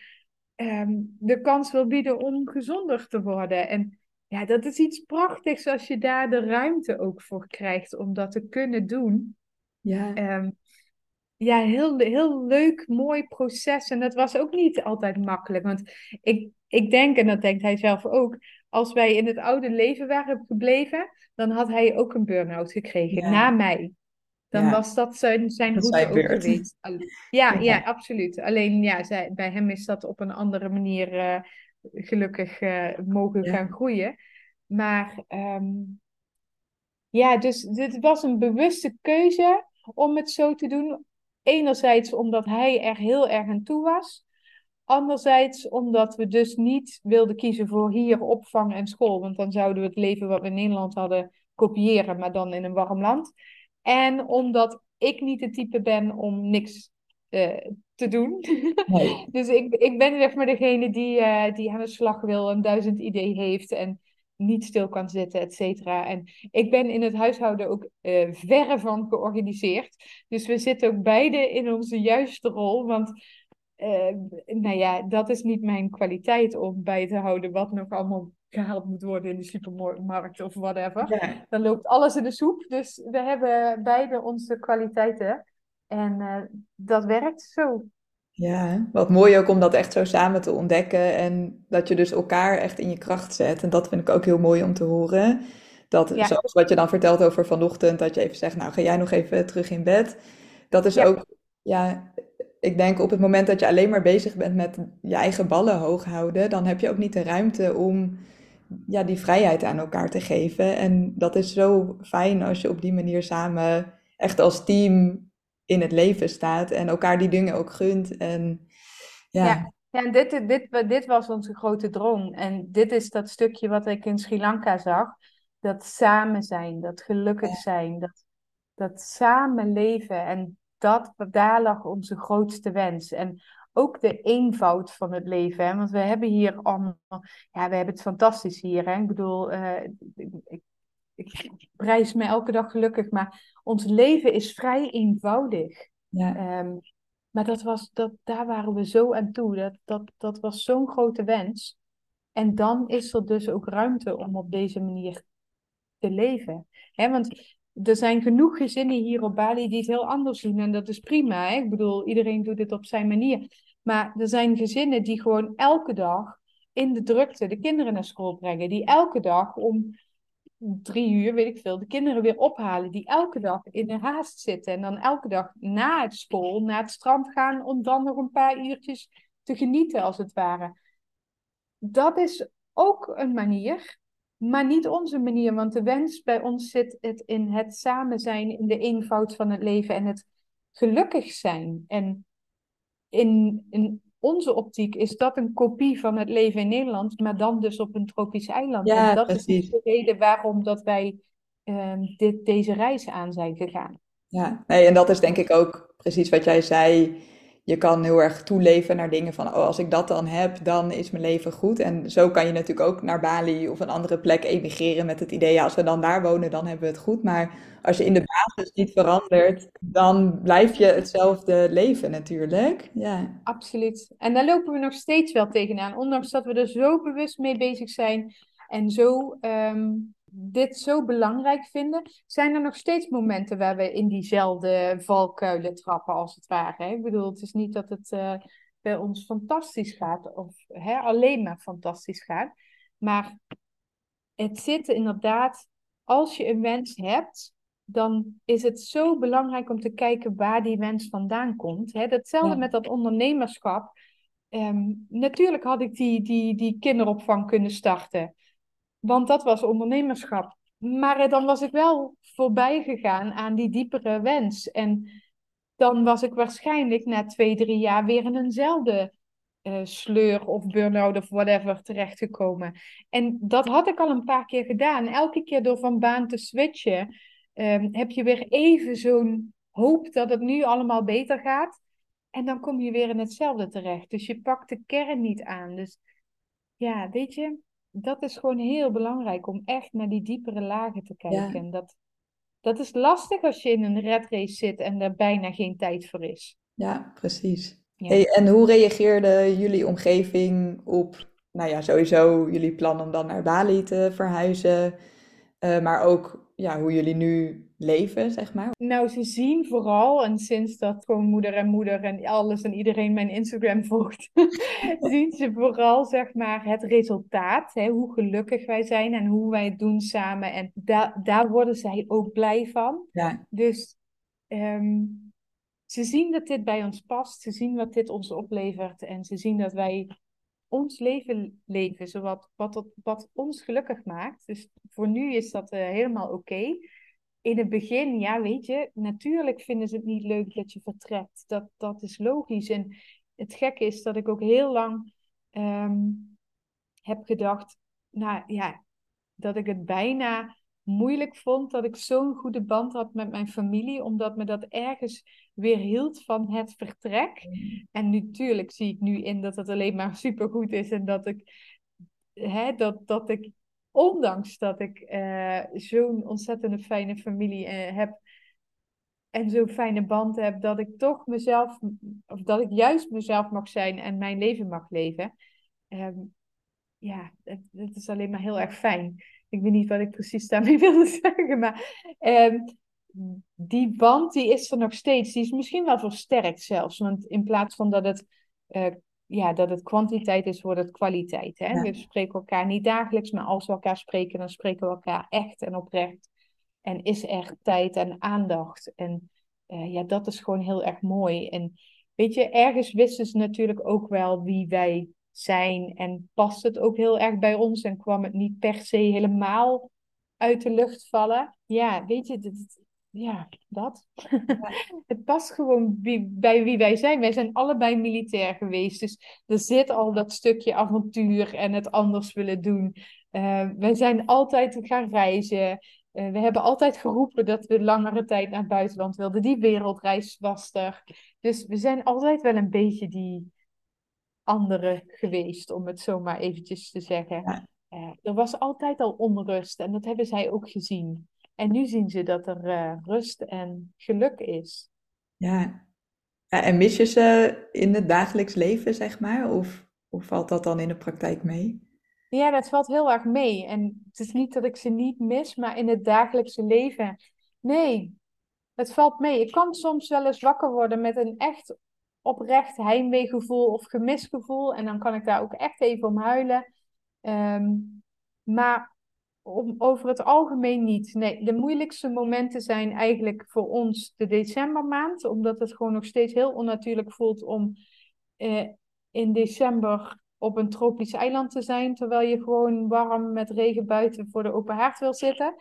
um, de kans wil bieden om gezonder te worden. En ja, dat is iets prachtigs als je daar de ruimte ook voor krijgt om dat te kunnen doen. Ja. Um, ja, heel, heel leuk, mooi proces. En dat was ook niet altijd makkelijk. Want ik, ik denk, en dat denkt hij zelf ook, als wij in het oude leven waren gebleven, dan had hij ook een burn-out gekregen ja. na mij. Dan was dat zijn, zijn route ook geweest. Ja, ja, ja. absoluut. Alleen ja, zij, bij hem is dat op een andere manier uh, gelukkig uh, mogen gaan groeien. Maar um, ja, dus dit was een bewuste keuze om het zo te doen. Enerzijds omdat hij er heel erg aan toe was. Anderzijds omdat we dus niet wilden kiezen voor hier opvang en school. Want dan zouden we het leven wat we in Nederland hadden kopiëren, maar dan in een warm land. En omdat ik niet de type ben om niks uh, te doen. Nee. dus ik, ik ben zeg maar degene die, uh, die aan de slag wil, een duizend idee heeft en niet stil kan zitten, et cetera. En ik ben in het huishouden ook uh, verre van georganiseerd. Dus we zitten ook beide in onze juiste rol. Want nou ja, dat is niet mijn kwaliteit om bij te houden wat nog allemaal gehaald moet worden in de supermarkt of whatever. Ja. Dan loopt alles in de soep. Dus we hebben beide onze kwaliteiten. En uh, dat werkt zo. Ja, wat mooi ook om dat echt zo samen te ontdekken. En dat je dus elkaar echt in je kracht zet. En dat vind ik ook heel mooi om te horen. Dat, ja. zoals wat je dan vertelt over vanochtend, dat je even zegt, nou ga jij nog even terug in bed. Dat is ja. ook, ja, ik denk op het moment dat je alleen maar bezig bent met je eigen ballen hoog houden, dan heb je ook niet de ruimte om ja, die vrijheid aan elkaar te geven. En dat is zo fijn als je op die manier samen echt als team in het leven staat en elkaar die dingen ook gunt. En, ja. ja. Ja, en dit, dit, dit was onze grote droom. En dit is dat stukje wat ik in Sri Lanka zag. Dat samen zijn, dat gelukkig zijn, dat, dat samen leven. En dat, daar lag onze grootste wens. En ook de eenvoud van het leven. Hè? Want we hebben hier allemaal, ja, we hebben het fantastisch hier. Hè? Ik bedoel, uh, ik, ik, prijs me elke dag gelukkig. Maar ons leven is vrij eenvoudig. Ja. Ehm, maar dat was, dat, daar waren we zo aan toe. Dat, dat, dat was zo'n grote wens. En dan is er dus ook ruimte om op deze manier te leven. Hè, want er zijn genoeg gezinnen hier op Bali die het heel anders doen. En dat is prima. Hè? Ik bedoel, iedereen doet het op zijn manier. Maar er zijn gezinnen die gewoon elke dag in de drukte de kinderen naar school brengen. Die elke dag om drie uur, weet ik veel, de kinderen weer ophalen. Die elke dag in de haast zitten. En dan elke dag na het school naar het strand gaan om dan nog een paar uurtjes te genieten, als het ware. Dat is ook een manier, maar niet onze manier. Want de wens bij ons zit het in het samen zijn, in de eenvoud van het leven en het gelukkig zijn. En in, in onze optiek is dat een kopie van het leven in Nederland, maar dan dus op een tropisch eiland. Ja, en dat precies. is de reden waarom dat wij ehm, dit, deze reis aan zijn gegaan. Ja, nee, en dat is denk ik ook precies wat jij zei. Je kan heel erg toeleven naar dingen van, oh, als ik dat dan heb, dan is mijn leven goed. En zo kan je natuurlijk ook naar Bali of een andere plek emigreren met het idee, als we dan daar wonen, dan hebben we het goed. Maar als je in de basis niet verandert, dan blijf je hetzelfde leven natuurlijk. Ja, Absoluut. En daar lopen we nog steeds wel tegenaan, ondanks dat we er zo bewust mee bezig zijn en zo, ehm, dit zo belangrijk vinden, zijn er nog steeds momenten waar we in diezelfde valkuilen trappen, als het ware. hè. Ik bedoel, het is niet dat het eh, bij ons fantastisch gaat, of hè, alleen maar fantastisch gaat, maar het zit inderdaad, als je een wens hebt, dan is het zo belangrijk om te kijken waar die wens vandaan komt. Hè? Datzelfde Ja. met dat ondernemerschap. Ehm, natuurlijk had ik die, die, die kinderopvang kunnen starten, want dat was ondernemerschap. Maar eh, dan was ik wel voorbij gegaan aan die diepere wens. En dan was ik waarschijnlijk na twee, drie jaar weer in eenzelfde eh, sleur of burn-out of whatever terechtgekomen. En dat had ik al een paar keer gedaan. Elke keer door van baan te switchen, ehm, heb je weer even zo'n hoop dat het nu allemaal beter gaat. En dan kom je weer in hetzelfde terecht. Dus je pakt de kern niet aan. Dus ja, weet je, dat is gewoon heel belangrijk om echt naar die diepere lagen te kijken. Ja. En dat, dat is lastig als je in een red race zit en er bijna geen tijd voor is. ja, precies. Ja. Hey, en hoe reageerde jullie omgeving op, nou ja, sowieso jullie plan om dan naar Bali te verhuizen, eh, maar ook ja, hoe jullie nu leven, zeg maar? Nou, ze zien vooral, en sinds dat gewoon moeder en moeder en alles en iedereen mijn Instagram volgt, zien ze vooral, zeg maar, het resultaat. Hè, hoe gelukkig wij zijn en hoe wij het doen samen. En da daar worden zij ook blij van. Ja, Dus ehm, ze zien dat dit bij ons past. Ze zien wat dit ons oplevert. En ze zien dat wij ons leven leven, zowat, wat, wat ons gelukkig maakt. Dus voor nu is dat eh, helemaal oké. In het begin, ja, weet je, natuurlijk vinden ze het niet leuk dat je vertrekt. Dat, dat is logisch. En het gekke is dat ik ook heel lang ehm, heb gedacht, nou ja, dat ik het bijna moeilijk vond dat ik zo'n goede band had met mijn familie, omdat me dat ergens weer hield van het vertrek. En natuurlijk zie ik nu in dat het alleen maar supergoed is en dat ik, hè, dat, dat ik, ondanks dat ik eh, zo'n ontzettende fijne familie eh, heb en zo'n fijne band heb, dat ik toch mezelf, of dat ik juist mezelf mag zijn en mijn leven mag leven. Ehm, ja, het is alleen maar heel erg fijn. Ik weet niet wat ik precies daarmee wilde zeggen, maar ehm, die band die is er nog steeds. Die is misschien wel versterkt zelfs, want in plaats van dat het, eh, ja, dat het kwantiteit is, wordt het kwaliteit. Hè? Ja. We spreken elkaar niet dagelijks, maar als we elkaar spreken, dan spreken we elkaar echt en oprecht. En is er tijd en aandacht. En eh, ja, dat is gewoon heel erg mooi. En weet je, ergens wisten ze natuurlijk ook wel wie wij zijn. En past het ook heel erg bij ons en kwam het niet per se helemaal uit de lucht vallen. Ja, weet je, dit, ja, dat. het past gewoon wie, bij wie wij zijn. Wij zijn allebei militair geweest. Dus er zit al dat stukje avontuur en het anders willen doen. Uh, wij zijn altijd gaan reizen. Uh, we hebben altijd geroepen dat we langere tijd naar het buitenland wilden. Die wereldreis was er. Dus we zijn altijd wel een beetje die andere geweest, om het zo maar eventjes te zeggen. Ja. Uh, er was altijd al onrust en dat hebben zij ook gezien. En nu zien ze dat er uh, rust en geluk is. Ja. ja. En mis je ze in het dagelijks leven, zeg maar? Of, of valt dat dan in de praktijk mee? Ja, dat valt heel erg mee. En het is niet dat ik ze niet mis, maar in het dagelijkse leven. Nee, het valt mee. Ik kan soms wel eens wakker worden met een echt oprecht heimweegevoel of gemisgevoel. En dan kan ik daar ook echt even om huilen. Ehm, maar om, over het algemeen niet. Nee, de moeilijkste momenten zijn eigenlijk voor ons de decembermaand. Omdat het gewoon nog steeds heel onnatuurlijk voelt om eh, in december op een tropisch eiland te zijn. Terwijl je gewoon warm met regen buiten voor de open haard wil zitten.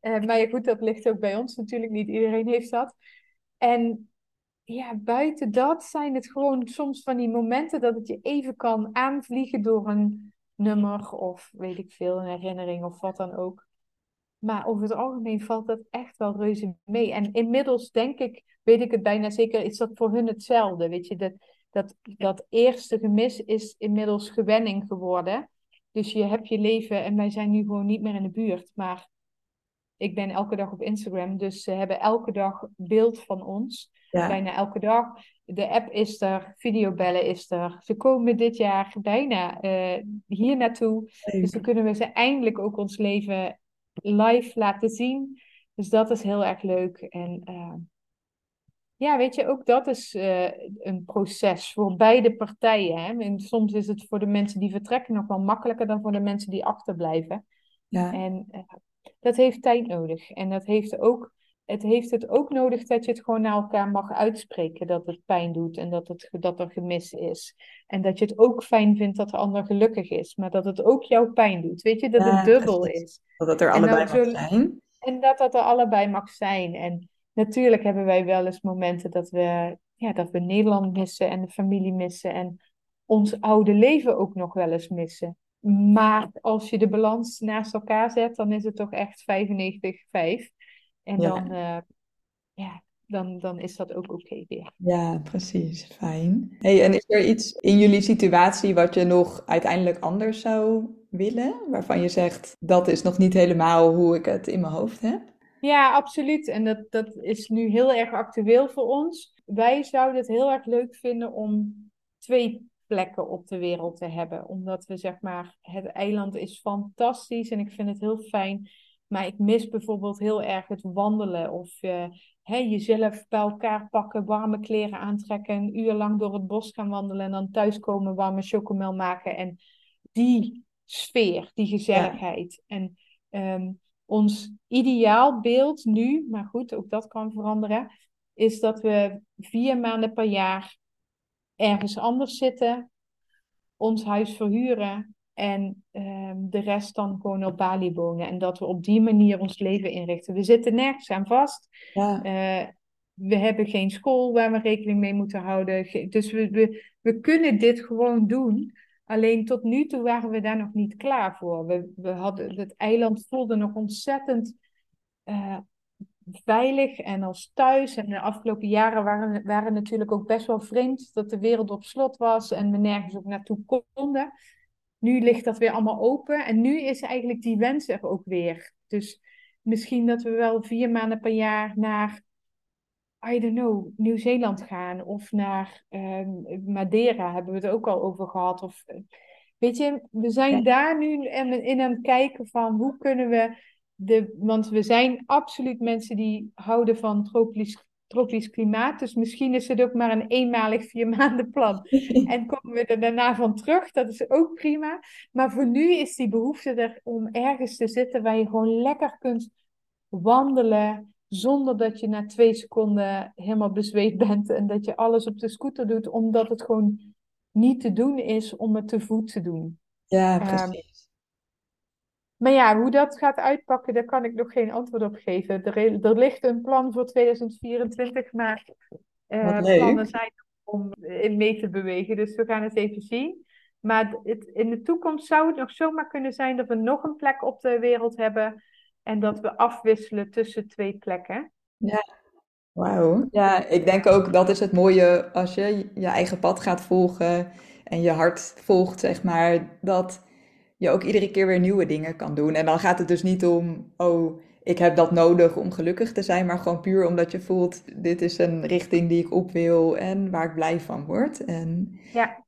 Uh, maar ja, goed, dat ligt ook bij ons natuurlijk. Niet iedereen heeft dat. En ja, buiten dat zijn het gewoon soms van die momenten dat het je even kan aanvliegen door een nummer of weet ik veel, een herinnering of wat dan ook. Maar over het algemeen valt dat echt wel reuze mee. En inmiddels denk ik, weet ik het bijna zeker, is dat voor hun hetzelfde. Weet je, dat, dat, dat eerste gemis is inmiddels gewenning geworden. Dus je hebt je leven en wij zijn nu gewoon niet meer in de buurt. Maar ik ben elke dag op Instagram, dus ze hebben elke dag beeld van ons. Bijna elke dag. De app is er, videobellen is er. Ze komen dit jaar bijna uh, hier naartoe. Dus dan kunnen we ze eindelijk ook ons leven live laten zien. Dus dat is heel erg leuk. En uh, ja, weet je, ook dat is uh, een proces voor beide partijen. Hè? En soms is het voor de mensen die vertrekken nog wel makkelijker dan voor de mensen die achterblijven. Ja. En dat heeft tijd nodig. En dat heeft ook, het heeft het ook nodig dat je het gewoon naar elkaar mag uitspreken. Dat het pijn doet en dat, het, dat er gemis is. En dat je het ook fijn vindt dat de ander gelukkig is. Maar dat het ook jouw pijn doet. Weet je, dat het dubbel is. Dat het er allebei mag zijn. En dat dat er allebei mag zijn. En natuurlijk hebben wij wel eens momenten dat we, ja, dat we Nederland missen en de familie missen. En ons oude leven ook nog wel eens missen. Maar als je de balans naast elkaar zet, dan is het toch echt 95-5. En ja. dan, uh, ja, dan, dan is dat ook oké weer. Ja, precies. Fijn. Hey, en is er iets in jullie situatie wat je nog uiteindelijk anders zou willen? Waarvan je zegt, dat is nog niet helemaal hoe ik het in mijn hoofd heb? Ja, absoluut. En dat, dat is nu heel erg actueel voor ons. Wij zouden het heel erg leuk vinden om twee plekken op de wereld te hebben. Omdat we zeg maar, het eiland is fantastisch en ik vind het heel fijn. Maar ik mis bijvoorbeeld heel erg het wandelen of uh, hè, jezelf bij elkaar pakken, warme kleren aantrekken, een uur lang door het bos gaan wandelen en dan thuiskomen, warme chocomel maken. En die sfeer, die gezelligheid. En um, ons ideaalbeeld nu, maar goed, ook dat kan veranderen, is dat we vier maanden per jaar ergens anders zitten, ons huis verhuren en ehm, de rest dan gewoon op Bali wonen. En dat we op die manier ons leven inrichten. We zitten nergens aan vast. Ja. Uh, we hebben geen school waar we rekening mee moeten houden. Dus we, we, we kunnen dit gewoon doen. Alleen tot nu toe waren we daar nog niet klaar voor. We, we hadden, het eiland voelde nog ontzettend uh, veilig en als thuis. En de afgelopen jaren waren, waren natuurlijk ook best wel vreemd dat de wereld op slot was en we nergens ook naartoe konden. Nu ligt dat weer allemaal open en nu is eigenlijk die wens er ook weer. Dus misschien dat we wel vier maanden per jaar naar, I don't know, Nieuw-Zeeland gaan of naar um, Madeira, hebben we het ook al over gehad. Of, weet je, we zijn daar nu in, in aan het kijken van hoe kunnen we de, want we zijn absoluut mensen die houden van tropisch, tropisch klimaat. Dus misschien is het ook maar een eenmalig vier maanden plan. En komen we er daarna van terug, dat is ook prima. Maar voor nu is die behoefte er om ergens te zitten waar je gewoon lekker kunt wandelen. Zonder dat je na twee seconden helemaal bezweet bent en dat je alles op de scooter doet, omdat het gewoon niet te doen is om het te voet te doen. Ja, ehm. Maar ja, hoe dat gaat uitpakken, daar kan ik nog geen antwoord op geven. Er, er ligt een plan voor 2024, maar uh, plannen zijn om in mee te bewegen. Dus we gaan het even zien. Maar het, in de toekomst zou het nog zomaar kunnen zijn dat we nog een plek op de wereld hebben. En dat we afwisselen tussen twee plekken. Ja, wauw. Ja, ik denk ook dat is het mooie als je je eigen pad gaat volgen en je hart volgt, zeg maar. Dat je ook iedere keer weer nieuwe dingen kan doen. En dan gaat het dus niet om, oh, ik heb dat nodig om gelukkig te zijn, maar gewoon puur omdat je voelt, dit is een richting die ik op wil en waar ik blij van word. En, ja.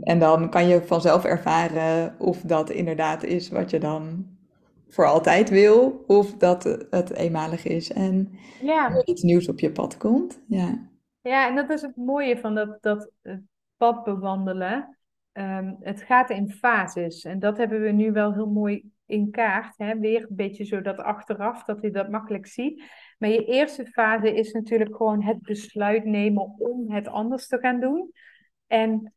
en dan kan je vanzelf ervaren of dat inderdaad is wat je dan voor altijd wil, of dat het eenmalig is en ja. iets nieuws op je pad komt. Ja, ja en dat is het mooie van dat, dat pad bewandelen. Um, het gaat in fases en dat hebben we nu wel heel mooi in kaart. Hè? Weer een beetje zo dat achteraf, dat je dat makkelijk ziet. Maar je eerste fase is natuurlijk gewoon het besluit nemen om het anders te gaan doen. En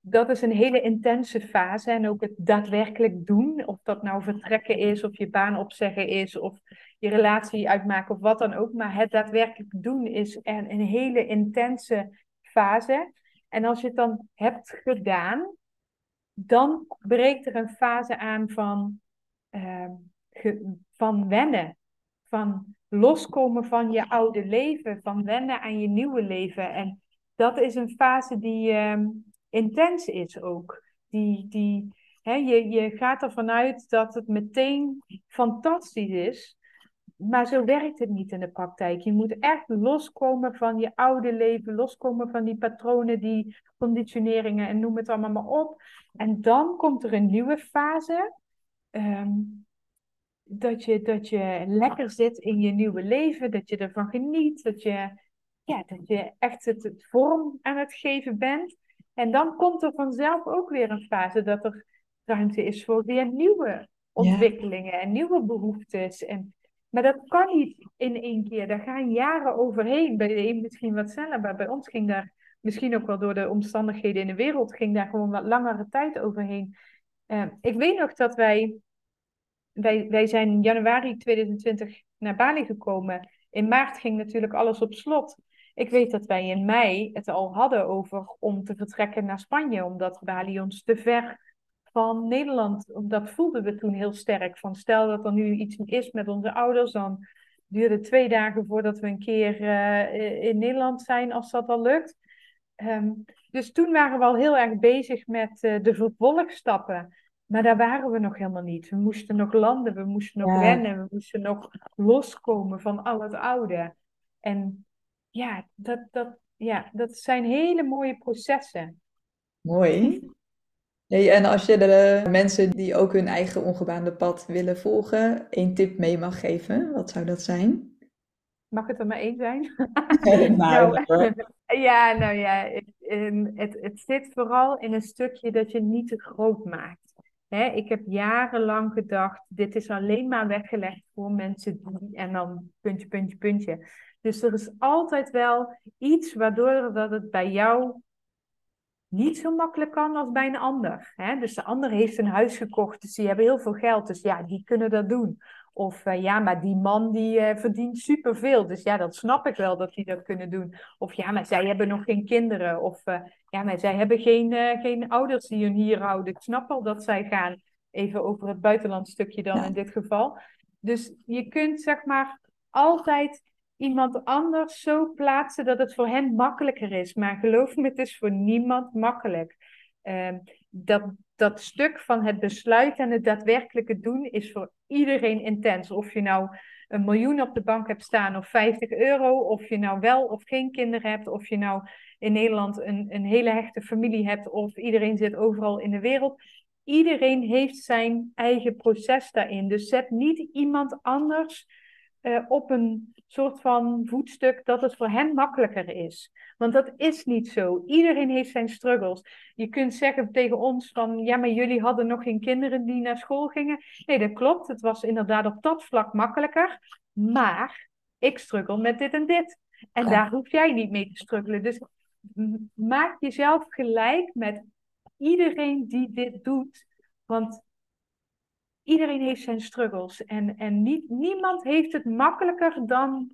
dat is een hele intense fase. En ook het daadwerkelijk doen. Of dat nou vertrekken is, of je baan opzeggen is, of je relatie uitmaken, of wat dan ook. Maar het daadwerkelijk doen is een hele intense fase. En als je het dan hebt gedaan, dan breekt er een fase aan van Ehm, van wennen. Van loskomen van je oude leven, van wennen aan je nieuwe leven. En dat is een fase die uh, intens is ook. Die, die, hè, je, je gaat ervan uit dat het meteen fantastisch is. Maar zo werkt het niet in de praktijk. Je moet echt loskomen van je oude leven, loskomen van die patronen, die conditioneringen en noem het allemaal maar op. En dan komt er een nieuwe fase Ehm, dat, je, dat je lekker zit in je nieuwe leven, dat je ervan geniet, dat je, ja, dat je echt het, vorm aan het geven bent. En dan komt er vanzelf ook weer een fase dat er ruimte is voor weer nieuwe ontwikkelingen en nieuwe behoeftes. En, maar dat kan niet in één keer. Daar gaan jaren overheen. Bij de een misschien wat sneller, maar bij ons ging daar misschien ook wel door de omstandigheden in de wereld, ging daar gewoon wat langere tijd overheen. Uh, ik weet nog dat wij wij, wij zijn in januari 2020 naar Bali gekomen. In maart ging natuurlijk alles op slot. Ik weet dat wij in mei het al hadden over om te vertrekken naar Spanje, omdat Bali ons te ver van Nederland, dat voelden we toen heel sterk. Van stel dat er nu iets is met onze ouders, dan duurde het twee dagen voordat we een keer uh, in Nederland zijn, als dat al lukt. Um, dus toen waren we al heel erg bezig met uh, de vervolgstappen. Maar daar waren we nog helemaal niet. We moesten nog landen, we moesten nog rennen, we moesten nog loskomen van al het oude. En ja, dat, dat, ja, dat zijn hele mooie processen. Mooi. En als je de mensen die ook hun eigen ongebaande pad willen volgen, één tip mee mag geven, wat zou dat zijn? Mag het er maar één zijn? nou, ja, nou ja, het, het, het zit vooral in een stukje dat je niet te groot maakt. Hè, ik heb jarenlang gedacht, dit is alleen maar weggelegd voor mensen die, en dan puntje, puntje, puntje. Dus er is altijd wel iets waardoor dat het bij jou niet zo makkelijk kan als bij een ander. Hè? Dus de ander heeft een huis gekocht, dus die hebben heel veel geld, dus ja, die kunnen dat doen. Of uh, ja, maar die man die uh, verdient superveel. Dus ja, dat snap ik wel dat die dat kunnen doen. Of ja, maar zij hebben nog geen kinderen. Of uh, ja, maar zij hebben geen, geen ouders die hun hier houden. Ik snap wel dat zij gaan. Even over het buitenland stukje dan in dit geval. Dus je kunt zeg maar altijd iemand anders zo plaatsen dat het voor hen makkelijker is. Maar geloof me, het is voor niemand makkelijk. Ehm, dat, dat stuk van het besluit en het daadwerkelijke doen is voor iedereen intens. Of je nou een miljoen op de bank hebt staan of 50 euro, of je nou wel of geen kinderen hebt, of je nou in Nederland een, een hele hechte familie hebt, of iedereen zit overal in de wereld. Iedereen heeft zijn eigen proces daarin. Dus zet niet iemand anders uh, op een soort van voetstuk dat het voor hen makkelijker is. Want dat is niet zo. Iedereen heeft zijn struggles. Je kunt zeggen tegen ons van, ja, maar jullie hadden nog geen kinderen die naar school gingen. Nee, dat klopt. Het was inderdaad op dat vlak makkelijker. Maar ik struggle met dit en dit. En daar hoef jij niet mee te struggelen. Dus maak jezelf gelijk met iedereen die dit doet. Want iedereen heeft zijn struggles. En, en niet, niemand heeft het makkelijker dan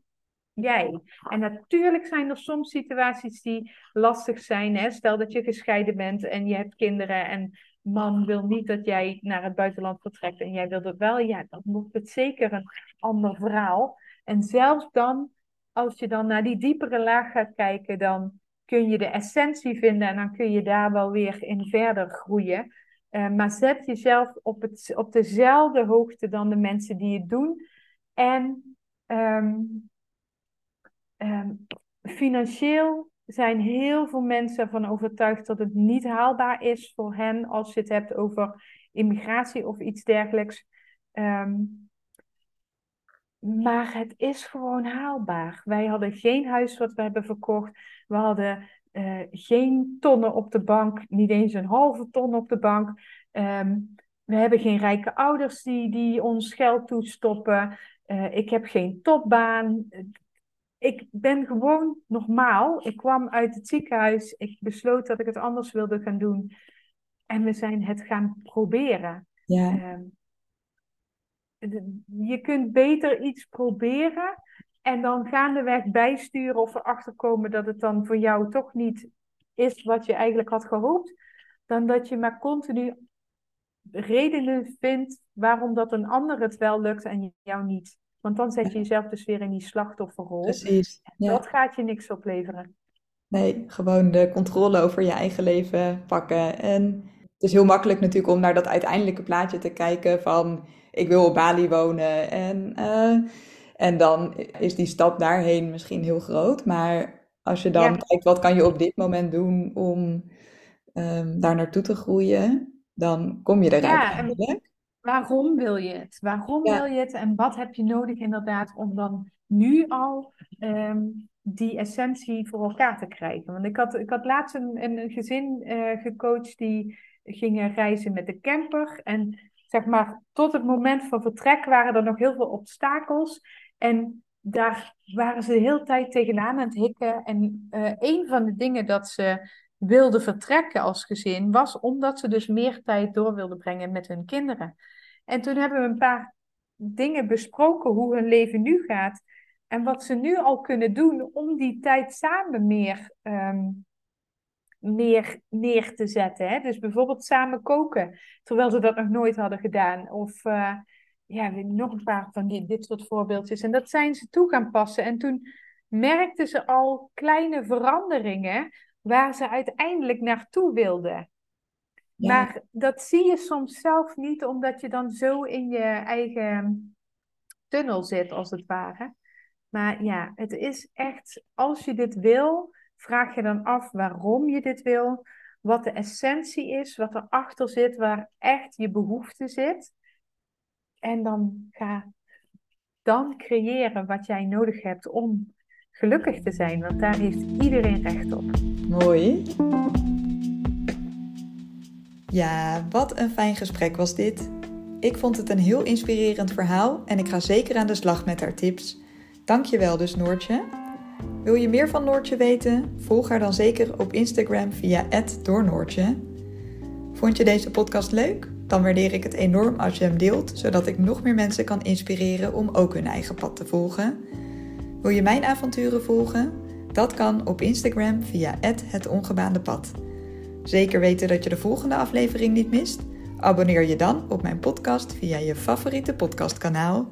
jij. En natuurlijk zijn er soms situaties die lastig zijn. Hè? Stel dat je gescheiden bent en je hebt kinderen en man wil niet dat jij naar het buitenland vertrekt en jij wil dat wel. Ja, dan wordt het zeker een ander verhaal. En zelfs dan, als je dan naar die diepere laag gaat kijken, dan kun je de essentie vinden en dan kun je daar wel weer in verder groeien. Uh, maar zet jezelf op, het, op dezelfde hoogte dan de mensen die het doen. En ehm, ehm, financieel zijn heel veel mensen van overtuigd dat het niet haalbaar is voor hen als je het hebt over immigratie of iets dergelijks. Ehm, maar het is gewoon haalbaar. Wij hadden geen huis wat we hebben verkocht. We hadden uh, geen tonnen op de bank, niet eens een halve ton op de bank. Ehm, we hebben geen rijke ouders die, die ons geld toestoppen. Uh, ik heb geen topbaan. Ik ben gewoon normaal. Ik kwam uit het ziekenhuis. Ik besloot dat ik het anders wilde gaan doen. En we zijn het gaan proberen. Ja. Um, je kunt beter iets proberen en dan gaandeweg bijsturen of erachter komen dat het dan voor jou toch niet is wat je eigenlijk had gehoopt, dan dat je maar continu redenen vindt waarom dat een ander het wel lukt en jou niet. Want dan zet je jezelf dus weer in die slachtofferrol. Precies. Ja. Dat gaat je niks opleveren. Nee, gewoon de controle over je eigen leven pakken. En het is heel makkelijk natuurlijk om naar dat uiteindelijke plaatje te kijken van ik wil op Bali wonen. En, uh, en dan is die stap daarheen misschien heel groot. Maar als je dan kijkt, wat kan je op dit moment doen om um, daar naartoe te groeien, dan kom je er ja, Waarom wil je het? Waarom wil je het? En wat heb je nodig inderdaad om dan nu al um, die essentie voor elkaar te krijgen? Want ik had, ik had laatst een, een gezin uh, gecoacht die gingen reizen met de camper. En zeg maar, tot het moment van vertrek waren er nog heel veel obstakels. En daar waren ze de hele tijd tegenaan aan het hikken. En uh, een van de dingen dat ze wilden vertrekken als gezin was omdat ze dus meer tijd door wilden brengen met hun kinderen. En toen hebben we een paar dingen besproken hoe hun leven nu gaat. En wat ze nu al kunnen doen om die tijd samen meer um, meer neer te zetten. Hè? Dus bijvoorbeeld samen koken, terwijl ze dat nog nooit hadden gedaan. Of uh, ja, nog een paar van die, dit soort voorbeeldjes. En dat zijn ze toe gaan passen. En toen merkten ze al kleine veranderingen waar ze uiteindelijk naartoe wilden. Maar dat zie je soms zelf niet, omdat je dan zo in je eigen tunnel zit, als het ware. Maar ja, het is echt, als je dit wil, vraag je dan af waarom je dit wil, wat de essentie is, wat erachter zit, waar echt je behoefte zit. En dan ga dan creëren wat jij nodig hebt om gelukkig te zijn, want daar heeft iedereen recht op. Mooi. Ja, wat een fijn gesprek was dit. Ik vond het een heel inspirerend verhaal en ik ga zeker aan de slag met haar tips. Dankjewel dus Noortje. Wil je meer van Noortje weten? Volg haar dan zeker op Instagram via @doornoortje. Vond je deze podcast leuk? Dan waardeer ik het enorm als je hem deelt, zodat ik nog meer mensen kan inspireren om ook hun eigen pad te volgen. Wil je mijn avonturen volgen? Dat kan op Instagram via @hetongebaandepad. Zeker weten dat je de volgende aflevering niet mist? Abonneer je dan op mijn podcast via je favoriete podcastkanaal.